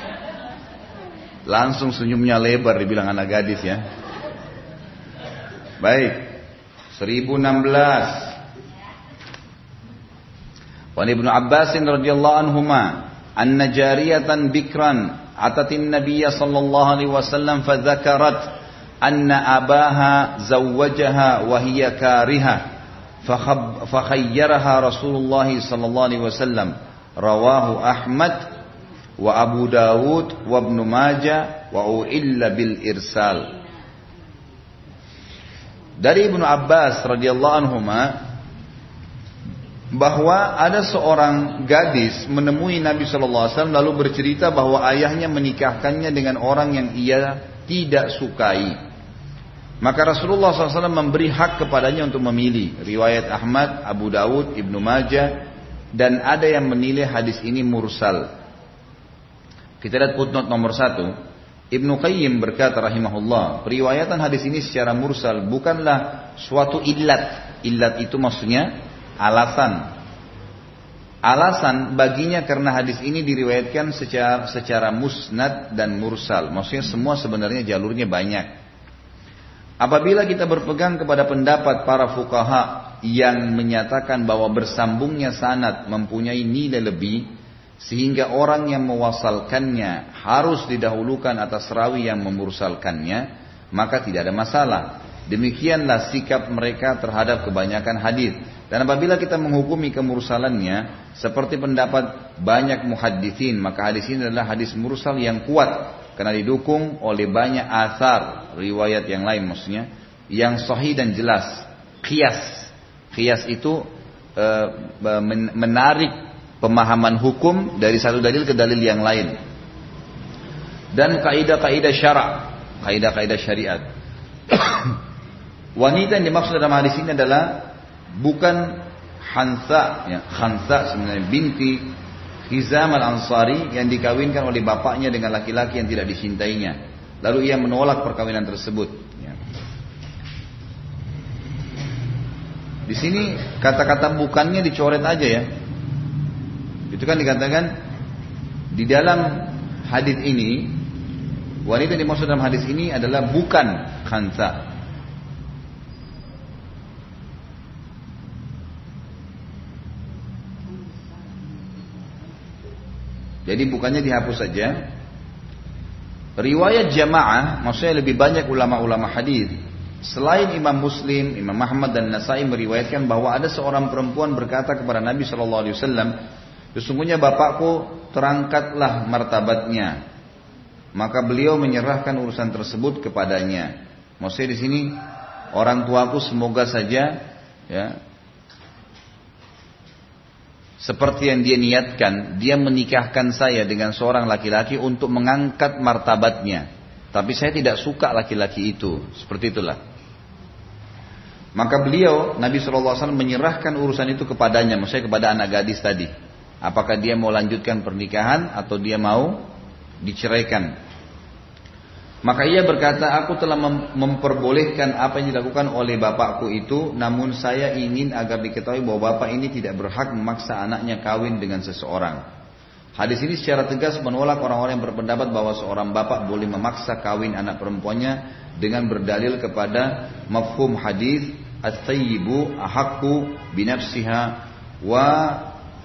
Langsung senyumnya lebar dibilang anak gadis ya. Baik. 1016. Wan Ibnu Abbas radhiyallahu anhuma anna jariyatan bikran atatin nabiyya sallallahu alaihi wasallam fadzakarat أن أباها زوجها وهي كارها فخيرها رسول الله صلى الله عليه وسلم رواه أحمد وأبو داود وابن Ibnu وأوئل بالإرسال dari Ibnu Abbas radhiyallahu anhuma bahwa ada seorang gadis menemui Nabi Shallallahu Alaihi Wasallam lalu bercerita bahwa ayahnya menikahkannya dengan orang yang ia tidak sukai. Maka Rasulullah SAW memberi hak kepadanya untuk memilih. Riwayat Ahmad, Abu Dawud, Ibnu Majah, dan ada yang menilai hadis ini mursal. Kita lihat footnote nomor satu. Ibnu Qayyim berkata rahimahullah, periwayatan hadis ini secara mursal bukanlah suatu illat. Illat itu maksudnya alasan. Alasan baginya karena hadis ini diriwayatkan secara secara musnad dan mursal. Maksudnya semua sebenarnya jalurnya banyak. Apabila kita berpegang kepada pendapat para fukaha yang menyatakan bahwa bersambungnya sanat mempunyai nilai lebih, sehingga orang yang mewasalkannya harus didahulukan atas rawi yang memursalkannya, maka tidak ada masalah. Demikianlah sikap mereka terhadap kebanyakan hadis. Dan apabila kita menghukumi kemursalannya seperti pendapat banyak muhadithin, maka hadis ini adalah hadis mursal yang kuat karena didukung oleh banyak asar riwayat yang lain maksudnya yang sahih dan jelas kias kias itu e, menarik pemahaman hukum dari satu dalil ke dalil yang lain. Dan kaidah-kaidah syarak, kaidah-kaidah syariat. Wanita yang dimaksud dalam hadis ini adalah bukan Hansa, ya, Hansa sebenarnya binti Hizam al-Ansari yang dikawinkan oleh bapaknya dengan laki-laki yang tidak dicintainya. Lalu ia menolak perkawinan tersebut. Ya. Di sini kata-kata bukannya dicoret aja ya. Itu kan dikatakan di dalam hadis ini wanita dimaksud dalam hadis ini adalah bukan khansa. Jadi bukannya dihapus saja. Riwayat jamaah, maksudnya lebih banyak ulama-ulama hadis. Selain Imam Muslim, Imam Muhammad dan Nasai meriwayatkan bahwa ada seorang perempuan berkata kepada Nabi Shallallahu Alaihi Wasallam, sesungguhnya bapakku terangkatlah martabatnya. Maka beliau menyerahkan urusan tersebut kepadanya. Maksudnya di sini orang tuaku semoga saja ya seperti yang dia niatkan, dia menikahkan saya dengan seorang laki-laki untuk mengangkat martabatnya. Tapi saya tidak suka laki-laki itu. Seperti itulah. Maka beliau, Nabi SAW menyerahkan urusan itu kepadanya. Maksudnya kepada anak gadis tadi. Apakah dia mau lanjutkan pernikahan atau dia mau diceraikan. Maka ia berkata, aku telah memperbolehkan apa yang dilakukan oleh bapakku itu, namun saya ingin agar diketahui bahwa bapak ini tidak berhak memaksa anaknya kawin dengan seseorang. Hadis ini secara tegas menolak orang-orang yang berpendapat bahwa seorang bapak boleh memaksa kawin anak perempuannya dengan berdalil kepada mafhum hadis at-tayyibu ahakku binafsiha wa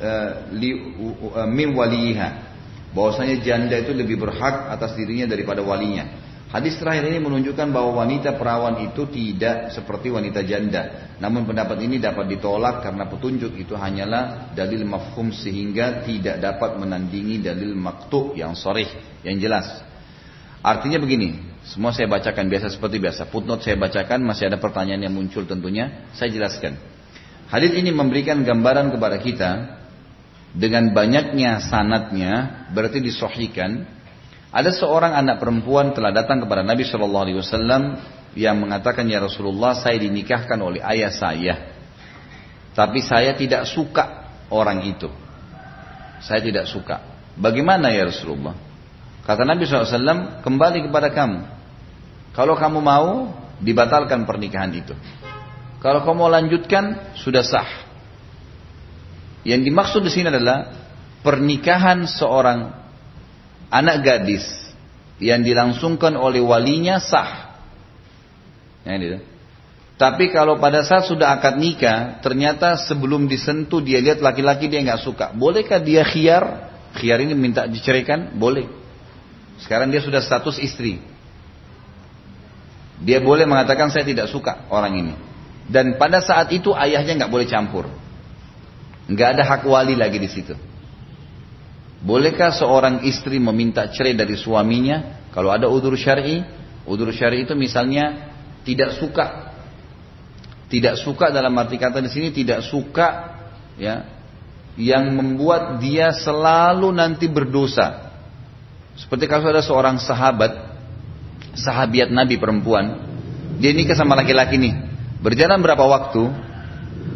uh, li, uh, min waliha bahwasanya janda itu lebih berhak atas dirinya daripada walinya. Hadis terakhir ini menunjukkan bahwa wanita perawan itu tidak seperti wanita janda. Namun pendapat ini dapat ditolak karena petunjuk itu hanyalah dalil mafhum sehingga tidak dapat menandingi dalil maktu yang sorih, yang jelas. Artinya begini, semua saya bacakan biasa seperti biasa. Footnote saya bacakan, masih ada pertanyaan yang muncul tentunya, saya jelaskan. Hadis ini memberikan gambaran kepada kita dengan banyaknya sanatnya berarti disohikan ada seorang anak perempuan telah datang kepada Nabi Shallallahu Alaihi Wasallam yang mengatakan ya Rasulullah saya dinikahkan oleh ayah saya. Tapi saya tidak suka orang itu. Saya tidak suka. Bagaimana ya Rasulullah? Kata Nabi SAW kembali kepada kamu. Kalau kamu mau dibatalkan pernikahan itu. Kalau kamu mau lanjutkan sudah sah. Yang dimaksud di sini adalah pernikahan seorang anak gadis yang dilangsungkan oleh walinya sah. Ya, gitu. Tapi kalau pada saat sudah akad nikah, ternyata sebelum disentuh dia lihat laki-laki dia nggak suka. Bolehkah dia khiar? Khiar ini minta diceraikan? Boleh. Sekarang dia sudah status istri. Dia boleh mengatakan saya tidak suka orang ini. Dan pada saat itu ayahnya nggak boleh campur. Nggak ada hak wali lagi di situ. Bolehkah seorang istri meminta cerai dari suaminya kalau ada udur syar'i? Udur syar'i itu misalnya tidak suka. Tidak suka dalam arti kata di sini tidak suka ya yang membuat dia selalu nanti berdosa. Seperti kalau ada seorang sahabat, sahabiat Nabi perempuan, dia nikah sama laki-laki nih. Berjalan berapa waktu,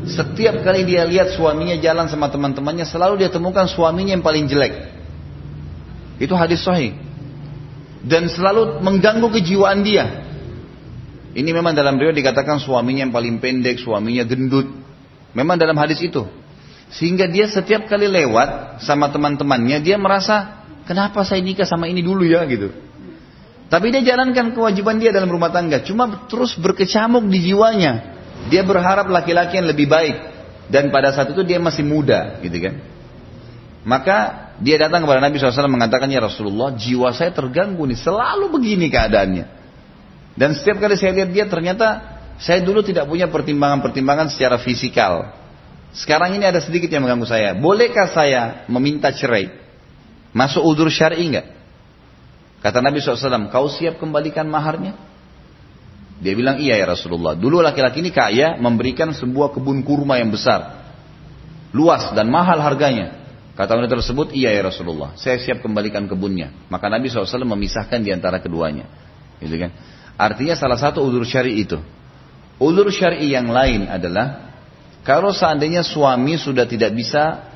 setiap kali dia lihat suaminya jalan sama teman-temannya, selalu dia temukan suaminya yang paling jelek. Itu hadis sahih. Dan selalu mengganggu kejiwaan dia. Ini memang dalam riwayat dikatakan suaminya yang paling pendek, suaminya gendut. Memang dalam hadis itu. Sehingga dia setiap kali lewat sama teman-temannya, dia merasa, kenapa saya nikah sama ini dulu ya gitu. Tapi dia jalankan kewajiban dia dalam rumah tangga. Cuma terus berkecamuk di jiwanya. Dia berharap laki-laki yang lebih baik dan pada saat itu dia masih muda, gitu kan? Maka dia datang kepada Nabi SAW mengatakan ya Rasulullah jiwa saya terganggu nih selalu begini keadaannya. Dan setiap kali saya lihat dia ternyata saya dulu tidak punya pertimbangan-pertimbangan secara fisikal. Sekarang ini ada sedikit yang mengganggu saya. Bolehkah saya meminta cerai? Masuk udur syar'i enggak? Kata Nabi SAW, kau siap kembalikan maharnya? Dia bilang iya ya Rasulullah. Dulu laki-laki ini kaya memberikan sebuah kebun kurma yang besar. Luas dan mahal harganya. Kata wanita tersebut, iya ya Rasulullah, saya siap kembalikan kebunnya. Maka Nabi SAW memisahkan di antara keduanya. Gitu kan? Artinya salah satu udur syari itu. Udur syari yang lain adalah, kalau seandainya suami sudah tidak bisa,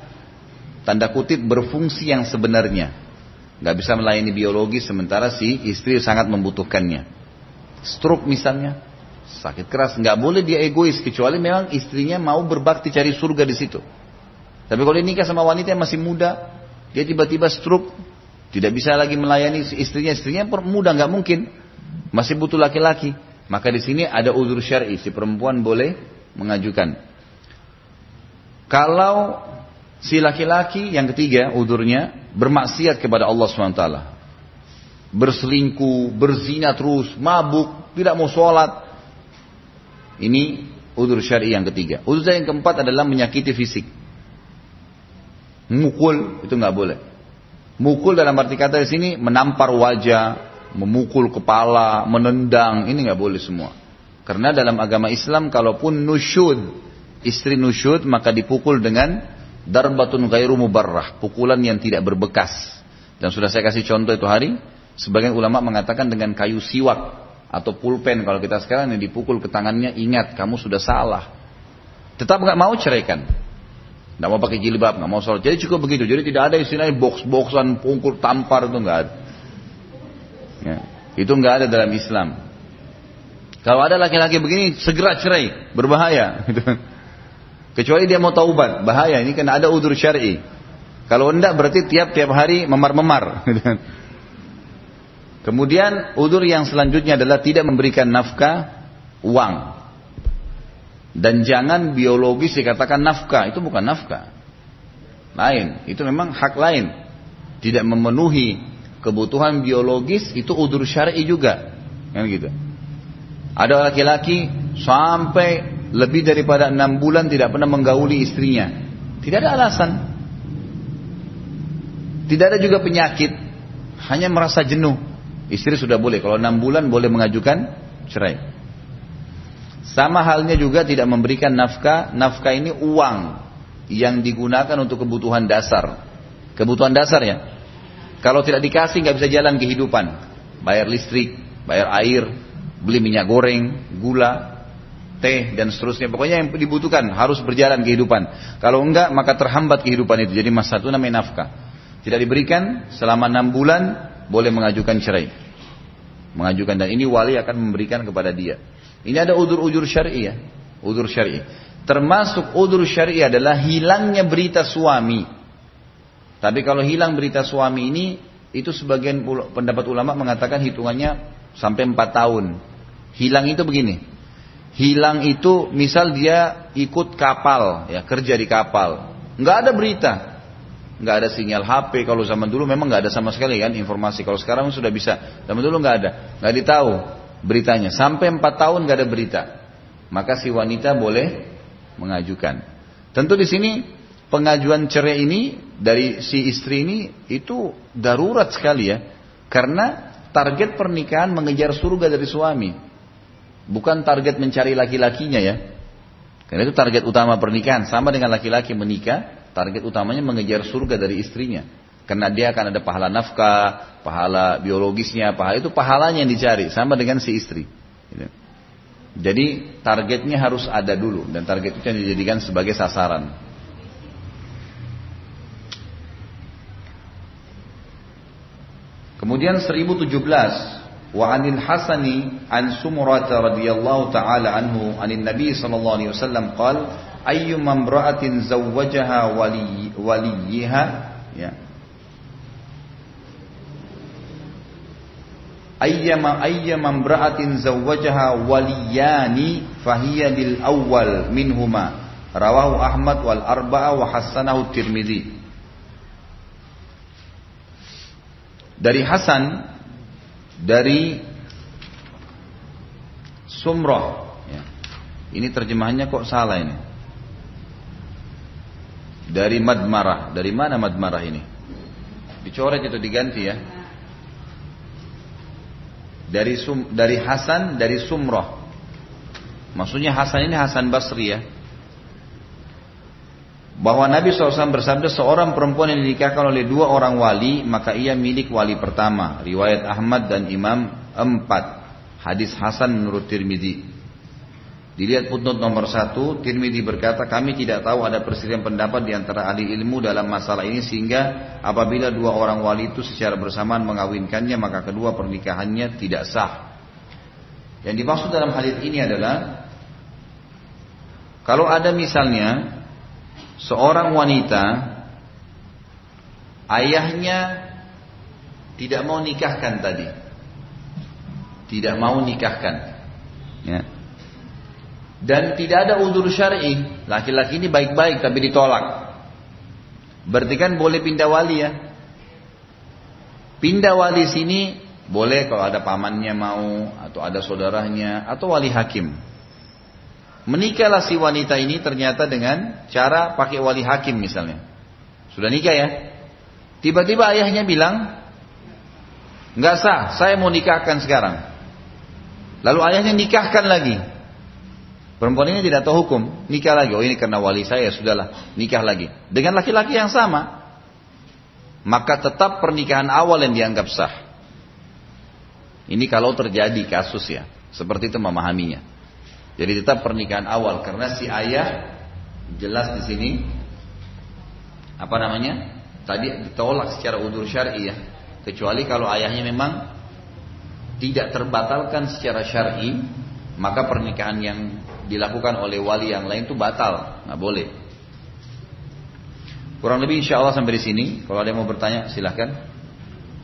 tanda kutip, berfungsi yang sebenarnya. Nggak bisa melayani biologi sementara si istri sangat membutuhkannya. Stroke misalnya, sakit keras, nggak boleh dia egois kecuali memang istrinya mau berbakti cari surga di situ. Tapi kalau dia nikah sama wanita yang masih muda, dia tiba-tiba stroke, tidak bisa lagi melayani istrinya, istrinya muda nggak mungkin, masih butuh laki-laki. Maka di sini ada uzur syar'i, si perempuan boleh mengajukan. Kalau si laki-laki yang ketiga uzurnya bermaksiat kepada Allah SWT. Berselingkuh, berzina terus, mabuk, tidak mau sholat. Ini uzur syar'i yang ketiga. Uzur yang keempat adalah menyakiti fisik. Mukul itu nggak boleh. Mukul dalam arti kata di sini menampar wajah, memukul kepala, menendang, ini nggak boleh semua. Karena dalam agama Islam kalaupun nusyud, istri nusyud maka dipukul dengan darbatun ghairu mubarrah, pukulan yang tidak berbekas. Dan sudah saya kasih contoh itu hari, sebagian ulama mengatakan dengan kayu siwak atau pulpen kalau kita sekarang yang dipukul ke tangannya ingat kamu sudah salah. Tetap nggak mau ceraikan. Tidak mau pakai jilbab, nggak mau sholat. Jadi cukup begitu. Jadi tidak ada istilahnya box-boxan, pungkur, tampar itu nggak ada. Ya. Itu nggak ada dalam Islam. Kalau ada laki-laki begini, segera cerai, berbahaya. Gitu. Kecuali dia mau taubat, bahaya. Ini kan ada udur syari. Kalau enggak berarti tiap-tiap hari memar-memar. Gitu. Kemudian udur yang selanjutnya adalah tidak memberikan nafkah uang. Dan jangan biologis dikatakan nafkah, itu bukan nafkah. Lain, itu memang hak lain. Tidak memenuhi kebutuhan biologis itu udur syar'i juga. Kan gitu. Ada laki-laki sampai lebih daripada enam bulan tidak pernah menggauli istrinya. Tidak ada alasan. Tidak ada juga penyakit. Hanya merasa jenuh. Istri sudah boleh. Kalau enam bulan boleh mengajukan cerai. Sama halnya juga tidak memberikan nafkah. Nafkah ini uang yang digunakan untuk kebutuhan dasar. Kebutuhan dasar ya. Kalau tidak dikasih nggak bisa jalan kehidupan. Bayar listrik, bayar air, beli minyak goreng, gula, teh dan seterusnya. Pokoknya yang dibutuhkan harus berjalan kehidupan. Kalau enggak maka terhambat kehidupan itu. Jadi mas satu namanya nafkah. Tidak diberikan selama enam bulan boleh mengajukan cerai. Mengajukan dan ini wali akan memberikan kepada dia. Ini ada udur-udur syar'i ya. Udur syar'i. Termasuk udur syar'i adalah hilangnya berita suami. Tapi kalau hilang berita suami ini, itu sebagian pendapat ulama mengatakan hitungannya sampai 4 tahun. Hilang itu begini. Hilang itu misal dia ikut kapal, ya kerja di kapal. Nggak ada berita. Nggak ada sinyal HP. Kalau zaman dulu memang nggak ada sama sekali kan informasi. Kalau sekarang sudah bisa. Zaman dulu nggak ada. Nggak ditahu beritanya. Sampai empat tahun gak ada berita. Maka si wanita boleh mengajukan. Tentu di sini pengajuan cerai ini dari si istri ini itu darurat sekali ya. Karena target pernikahan mengejar surga dari suami. Bukan target mencari laki-lakinya ya. Karena itu target utama pernikahan. Sama dengan laki-laki menikah, target utamanya mengejar surga dari istrinya. Karena dia akan ada pahala nafkah, pahala biologisnya, pahala itu pahalanya yang dicari, sama dengan si istri. Gitu. Jadi targetnya harus ada dulu dan target itu yang dijadikan sebagai sasaran. Kemudian 1017 wa anil hasani an sumurata radhiyallahu taala anhu anin nabi sallallahu alaihi wasallam qala ayyuma imra'atin zawwajaha wali waliha ya. Ayyama ayyama imra'atin zawwajaha waliyani fahiya lil awwal minhuma. Rawahu Ahmad wal arba'a wa hasanahu Tirmidzi. Dari Hasan dari Sumrah. Ya. ini terjemahannya kok salah ini dari Madmarah. Dari mana Madmarah ini? Dicoret itu diganti ya. Dari sum, dari Hasan dari Sumrah. Maksudnya Hasan ini Hasan Basri ya. bahwa Nabi SAW bersabda seorang perempuan yang dinikahkan oleh dua orang wali maka ia milik wali pertama. Riwayat Ahmad dan Imam empat. Hadis Hasan menurut Tirmidzi dilihat putnot nomor satu Tirmidzi berkata kami tidak tahu ada perselisihan pendapat di antara ahli ilmu dalam masalah ini sehingga apabila dua orang wali itu secara bersamaan mengawinkannya maka kedua pernikahannya tidak sah yang dimaksud dalam hadis ini adalah kalau ada misalnya seorang wanita ayahnya tidak mau nikahkan tadi. Tidak mau nikahkan. Ya. Dan tidak ada udur syar'i. Laki-laki ini baik-baik tapi ditolak. Berarti kan boleh pindah wali ya. Pindah wali sini boleh kalau ada pamannya mau atau ada saudaranya atau wali hakim. Menikahlah si wanita ini ternyata dengan cara pakai wali hakim misalnya. Sudah nikah ya. Tiba-tiba ayahnya bilang, nggak sah, saya mau nikahkan sekarang. Lalu ayahnya nikahkan lagi. Perempuan ini tidak tahu hukum, nikah lagi. Oh ini karena wali saya, sudahlah, nikah lagi. Dengan laki-laki yang sama. Maka tetap pernikahan awal yang dianggap sah. Ini kalau terjadi kasus ya. Seperti itu memahaminya. Jadi tetap pernikahan awal karena si ayah jelas di sini apa namanya? Tadi ditolak secara udur syar'i ya. Kecuali kalau ayahnya memang tidak terbatalkan secara syar'i, maka pernikahan yang dilakukan oleh wali yang lain itu batal, nggak boleh. Kurang lebih insya Allah sampai di sini. Kalau ada yang mau bertanya silahkan.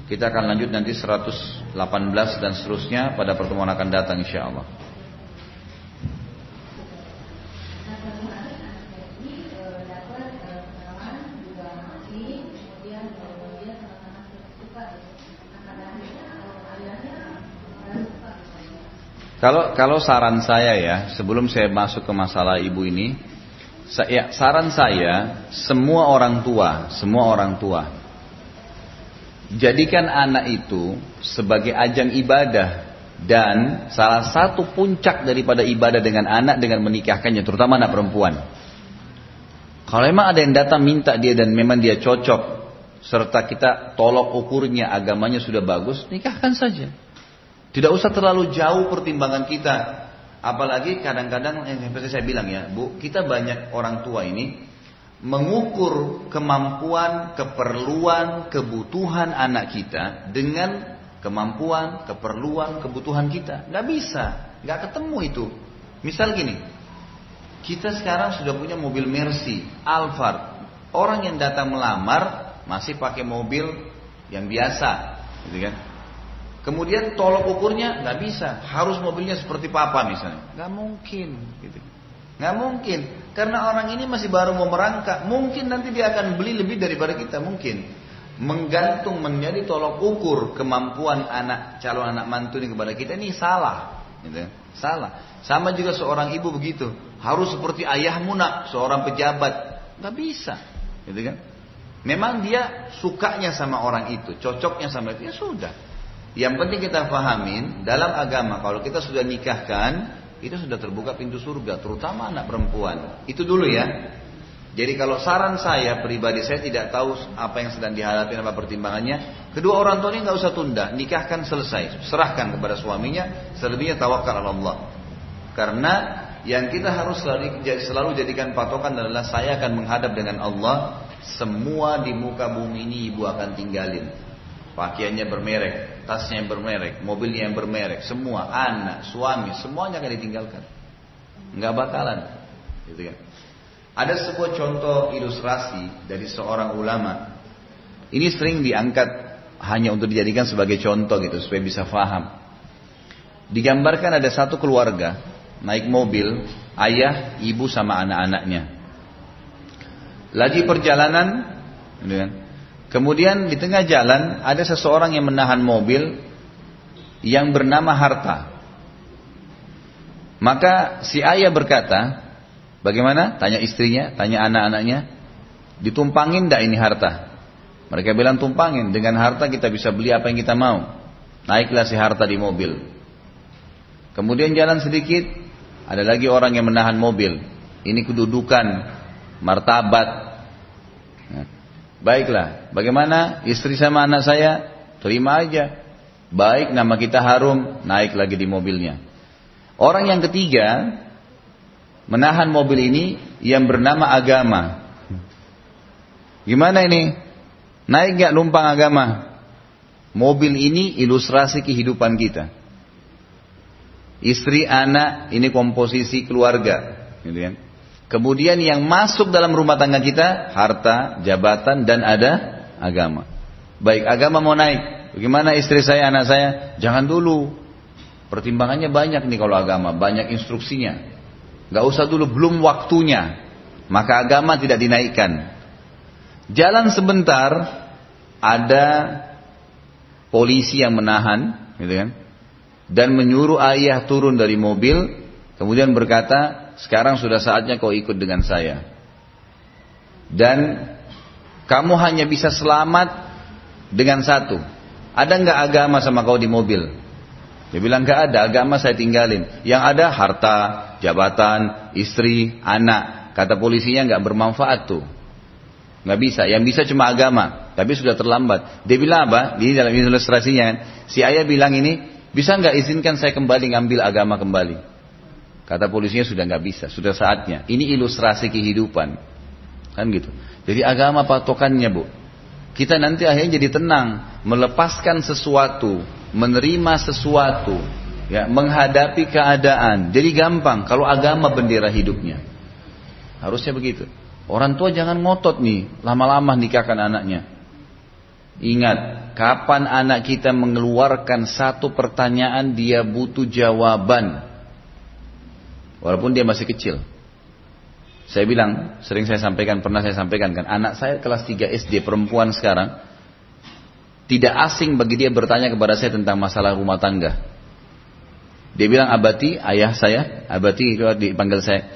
Kita akan lanjut nanti 118 dan seterusnya pada pertemuan akan datang insya Allah. Kalau kalau saran saya ya, sebelum saya masuk ke masalah ibu ini, saya, saran saya semua orang tua, semua orang tua, jadikan anak itu sebagai ajang ibadah dan salah satu puncak daripada ibadah dengan anak dengan menikahkannya, terutama anak perempuan. Kalau memang ada yang datang minta dia dan memang dia cocok, serta kita tolok ukurnya agamanya sudah bagus, nikahkan saja. Tidak usah terlalu jauh pertimbangan kita. Apalagi kadang-kadang yang seperti saya bilang ya, Bu, kita banyak orang tua ini mengukur kemampuan, keperluan, kebutuhan anak kita dengan kemampuan, keperluan, kebutuhan kita. Gak bisa, gak ketemu itu. Misal gini, kita sekarang sudah punya mobil Mercy, Alphard. Orang yang datang melamar masih pakai mobil yang biasa, gitu kan? Kemudian tolok ukurnya nggak bisa, harus mobilnya seperti papa misalnya. Nggak mungkin, gitu. Nggak mungkin, karena orang ini masih baru mau merangkak. Mungkin nanti dia akan beli lebih daripada kita, mungkin. Menggantung menjadi tolok ukur kemampuan anak calon anak mantu ini kepada kita ini salah, gitu. Salah. Sama juga seorang ibu begitu, harus seperti ayahmu nak, seorang pejabat, nggak bisa, gitu kan? Memang dia sukanya sama orang itu, cocoknya sama itu, ya sudah. Yang penting kita pahamin dalam agama kalau kita sudah nikahkan itu sudah terbuka pintu surga terutama anak perempuan. Itu dulu ya. Jadi kalau saran saya pribadi saya tidak tahu apa yang sedang dihadapi apa pertimbangannya. Kedua orang tua ini nggak usah tunda, nikahkan selesai, serahkan kepada suaminya, selebihnya tawakal Allah. Karena yang kita harus selalu, selalu jadikan patokan adalah saya akan menghadap dengan Allah. Semua di muka bumi ini ibu akan tinggalin pakaiannya bermerek, tasnya yang bermerek, mobilnya yang bermerek, semua anak, suami, semuanya akan ditinggalkan. Nggak bakalan, gitu kan. Ada sebuah contoh ilustrasi dari seorang ulama. Ini sering diangkat hanya untuk dijadikan sebagai contoh gitu supaya bisa faham. Digambarkan ada satu keluarga naik mobil, ayah, ibu sama anak-anaknya. Lagi perjalanan, gitu kan, Kemudian di tengah jalan ada seseorang yang menahan mobil yang bernama harta. Maka si ayah berkata, bagaimana? Tanya istrinya, tanya anak-anaknya, ditumpangin tidak ini harta? Mereka bilang tumpangin, dengan harta kita bisa beli apa yang kita mau. Naiklah si harta di mobil. Kemudian jalan sedikit, ada lagi orang yang menahan mobil. Ini kedudukan, martabat, Baiklah, bagaimana istri sama anak saya? Terima aja. Baik, nama kita harum, naik lagi di mobilnya. Orang yang ketiga, menahan mobil ini yang bernama agama. Gimana ini? Naik gak numpang agama? Mobil ini ilustrasi kehidupan kita. Istri, anak, ini komposisi keluarga. Gitu kan? Kemudian yang masuk dalam rumah tangga kita, harta, jabatan, dan ada agama. Baik, agama mau naik. Bagaimana istri saya, anak saya? Jangan dulu. Pertimbangannya banyak nih kalau agama, banyak instruksinya. Gak usah dulu, belum waktunya. Maka agama tidak dinaikkan. Jalan sebentar, ada polisi yang menahan, gitu kan? Dan menyuruh ayah turun dari mobil, kemudian berkata, sekarang sudah saatnya kau ikut dengan saya. Dan kamu hanya bisa selamat dengan satu. Ada nggak agama sama kau di mobil? Dia bilang nggak ada, agama saya tinggalin. Yang ada harta, jabatan, istri, anak. Kata polisinya nggak bermanfaat tuh. Nggak bisa, yang bisa cuma agama. Tapi sudah terlambat. Dia bilang apa? Di dalam ilustrasinya, si ayah bilang ini, bisa nggak izinkan saya kembali ngambil agama kembali? Kata polisinya sudah nggak bisa, sudah saatnya. Ini ilustrasi kehidupan. Kan gitu. Jadi agama patokannya bu. Kita nanti akhirnya jadi tenang. Melepaskan sesuatu. Menerima sesuatu. ya Menghadapi keadaan. Jadi gampang. Kalau agama bendera hidupnya. Harusnya begitu. Orang tua jangan ngotot nih. Lama-lama nikahkan anaknya. Ingat. Kapan anak kita mengeluarkan satu pertanyaan dia butuh jawaban. Walaupun dia masih kecil. Saya bilang, sering saya sampaikan, pernah saya sampaikan kan, anak saya kelas 3 SD perempuan sekarang, tidak asing bagi dia bertanya kepada saya tentang masalah rumah tangga. Dia bilang, abati, ayah saya, abati itu dipanggil saya.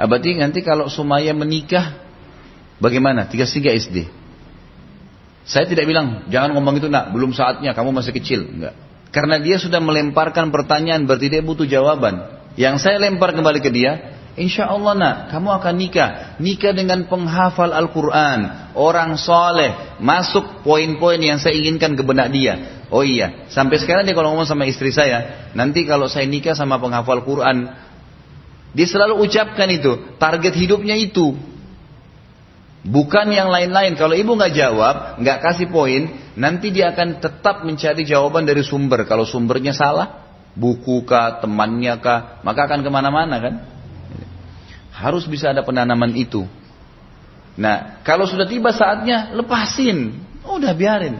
Abati nanti kalau Sumaya menikah, bagaimana? 33 SD. Saya tidak bilang, jangan ngomong itu nak, belum saatnya, kamu masih kecil. Enggak. Karena dia sudah melemparkan pertanyaan, berarti dia butuh jawaban. Yang saya lempar kembali ke dia, Insya Allah nak, kamu akan nikah. Nikah dengan penghafal Al-Quran. Orang soleh. Masuk poin-poin yang saya inginkan ke benak dia. Oh iya, sampai sekarang dia kalau ngomong sama istri saya, nanti kalau saya nikah sama penghafal Quran, dia selalu ucapkan itu, target hidupnya itu. Bukan yang lain-lain. Kalau ibu nggak jawab, nggak kasih poin, nanti dia akan tetap mencari jawaban dari sumber. Kalau sumbernya salah, buku kah, temannya kah, maka akan ke mana-mana kan. Harus bisa ada penanaman itu. Nah, kalau sudah tiba saatnya, lepasin. Udah biarin.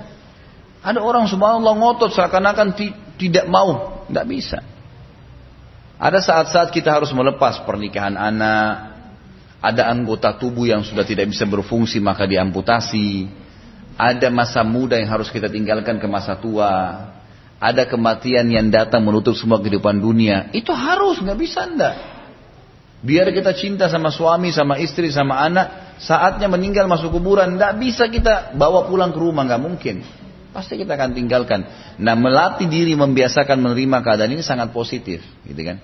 Ada orang subhanallah ngotot seakan-akan tidak mau. Tidak bisa. Ada saat-saat kita harus melepas pernikahan anak. Ada anggota tubuh yang sudah tidak bisa berfungsi maka diamputasi. Ada masa muda yang harus kita tinggalkan ke masa tua ada kematian yang datang menutup semua kehidupan dunia, itu harus, nggak bisa ndak. Biar kita cinta sama suami, sama istri, sama anak, saatnya meninggal masuk kuburan, nggak bisa kita bawa pulang ke rumah, nggak mungkin. Pasti kita akan tinggalkan. Nah, melatih diri membiasakan menerima keadaan ini sangat positif, gitu kan?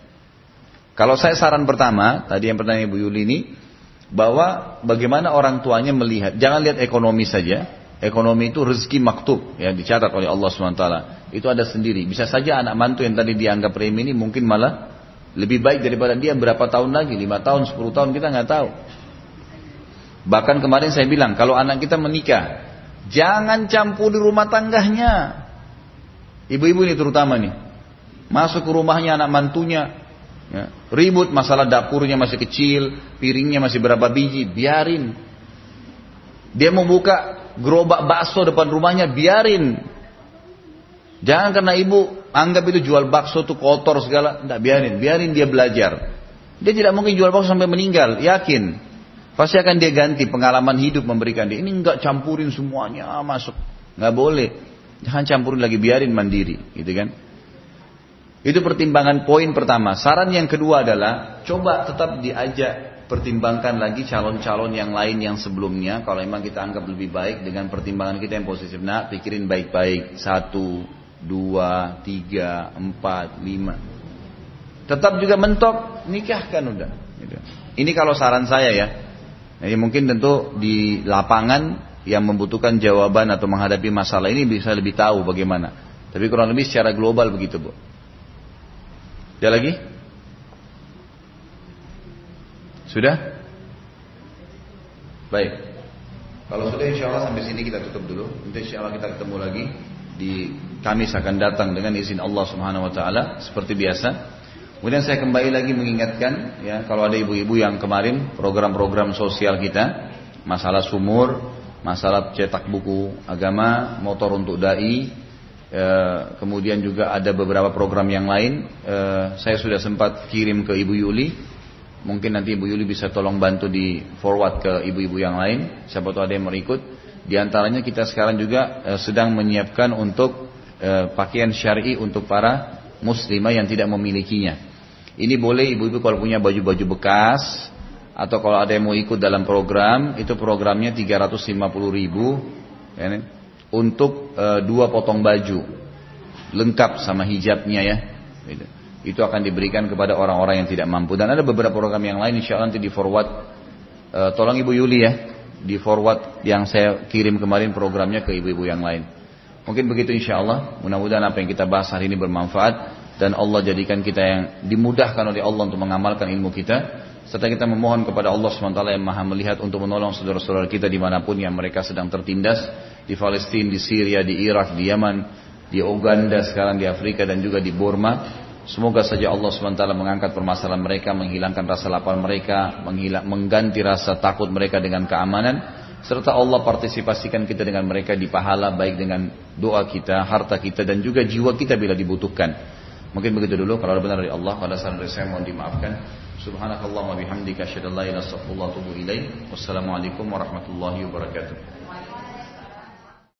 Kalau saya saran pertama, tadi yang pertanyaan Ibu Yuli ini, bahwa bagaimana orang tuanya melihat, jangan lihat ekonomi saja, Ekonomi itu rezeki maktub ya dicatat oleh Allah SWT. Itu ada sendiri. Bisa saja anak mantu yang tadi dianggap remi ini mungkin malah lebih baik daripada dia berapa tahun lagi, lima tahun, sepuluh tahun kita nggak tahu. Bahkan kemarin saya bilang kalau anak kita menikah, jangan campur di rumah tangganya. Ibu-ibu ini terutama nih, masuk ke rumahnya anak mantunya, ya, ribut masalah dapurnya masih kecil, piringnya masih berapa biji, biarin. Dia mau buka gerobak bakso depan rumahnya biarin. Jangan karena ibu anggap itu jual bakso tuh kotor segala, tidak biarin, biarin dia belajar. Dia tidak mungkin jual bakso sampai meninggal, yakin. Pasti akan dia ganti pengalaman hidup memberikan dia. Ini enggak campurin semuanya masuk, nggak boleh. Jangan campurin lagi, biarin mandiri, gitu kan? Itu pertimbangan poin pertama. Saran yang kedua adalah coba tetap diajak pertimbangkan lagi calon-calon yang lain yang sebelumnya kalau memang kita anggap lebih baik dengan pertimbangan kita yang positif nah pikirin baik-baik satu dua tiga empat lima tetap juga mentok nikahkan udah gitu. ini kalau saran saya ya jadi mungkin tentu di lapangan yang membutuhkan jawaban atau menghadapi masalah ini bisa lebih tahu bagaimana. Tapi kurang lebih secara global begitu bu. Ada lagi? Sudah? Baik. Kalau sudah insya Allah sampai sini kita tutup dulu. Nanti insya Allah kita ketemu lagi di Kamis akan datang dengan izin Allah Subhanahu Wa Taala seperti biasa. Kemudian saya kembali lagi mengingatkan ya kalau ada ibu-ibu yang kemarin program-program sosial kita masalah sumur, masalah cetak buku agama, motor untuk dai, e, kemudian juga ada beberapa program yang lain. E, saya sudah sempat kirim ke Ibu Yuli Mungkin nanti Ibu Yuli bisa tolong bantu di forward ke ibu-ibu yang lain. Siapa tahu ada yang berikut. Di antaranya kita sekarang juga eh, sedang menyiapkan untuk eh, pakaian syari untuk para muslimah yang tidak memilikinya. Ini boleh ibu-ibu kalau punya baju-baju bekas atau kalau ada yang mau ikut dalam program itu programnya 350 ribu ya, untuk eh, dua potong baju lengkap sama hijabnya ya. Gitu itu akan diberikan kepada orang-orang yang tidak mampu. Dan ada beberapa program yang lain insya Allah nanti di forward. Uh, tolong Ibu Yuli ya, di forward yang saya kirim kemarin programnya ke ibu-ibu yang lain. Mungkin begitu insya Allah. Mudah-mudahan apa yang kita bahas hari ini bermanfaat dan Allah jadikan kita yang dimudahkan oleh Allah untuk mengamalkan ilmu kita. Serta kita memohon kepada Allah SWT yang maha melihat untuk menolong saudara-saudara kita di mana pun yang mereka sedang tertindas. Di Palestina, di Syria, di Irak, di Yaman, di Uganda, sekarang di Afrika dan juga di Burma. Semoga saja Allah SWT mengangkat permasalahan mereka, menghilangkan rasa lapar mereka, mengganti rasa takut mereka dengan keamanan, serta Allah partisipasikan kita dengan mereka di pahala baik dengan doa kita, harta kita dan juga jiwa kita bila dibutuhkan. Mungkin begitu dulu kalau ada benar dari Allah, pada saat dari saya mohon dimaafkan. Subhanakallah wa bihamdika asyhadu an la atubu ilaik. Wassalamualaikum warahmatullahi wabarakatuh.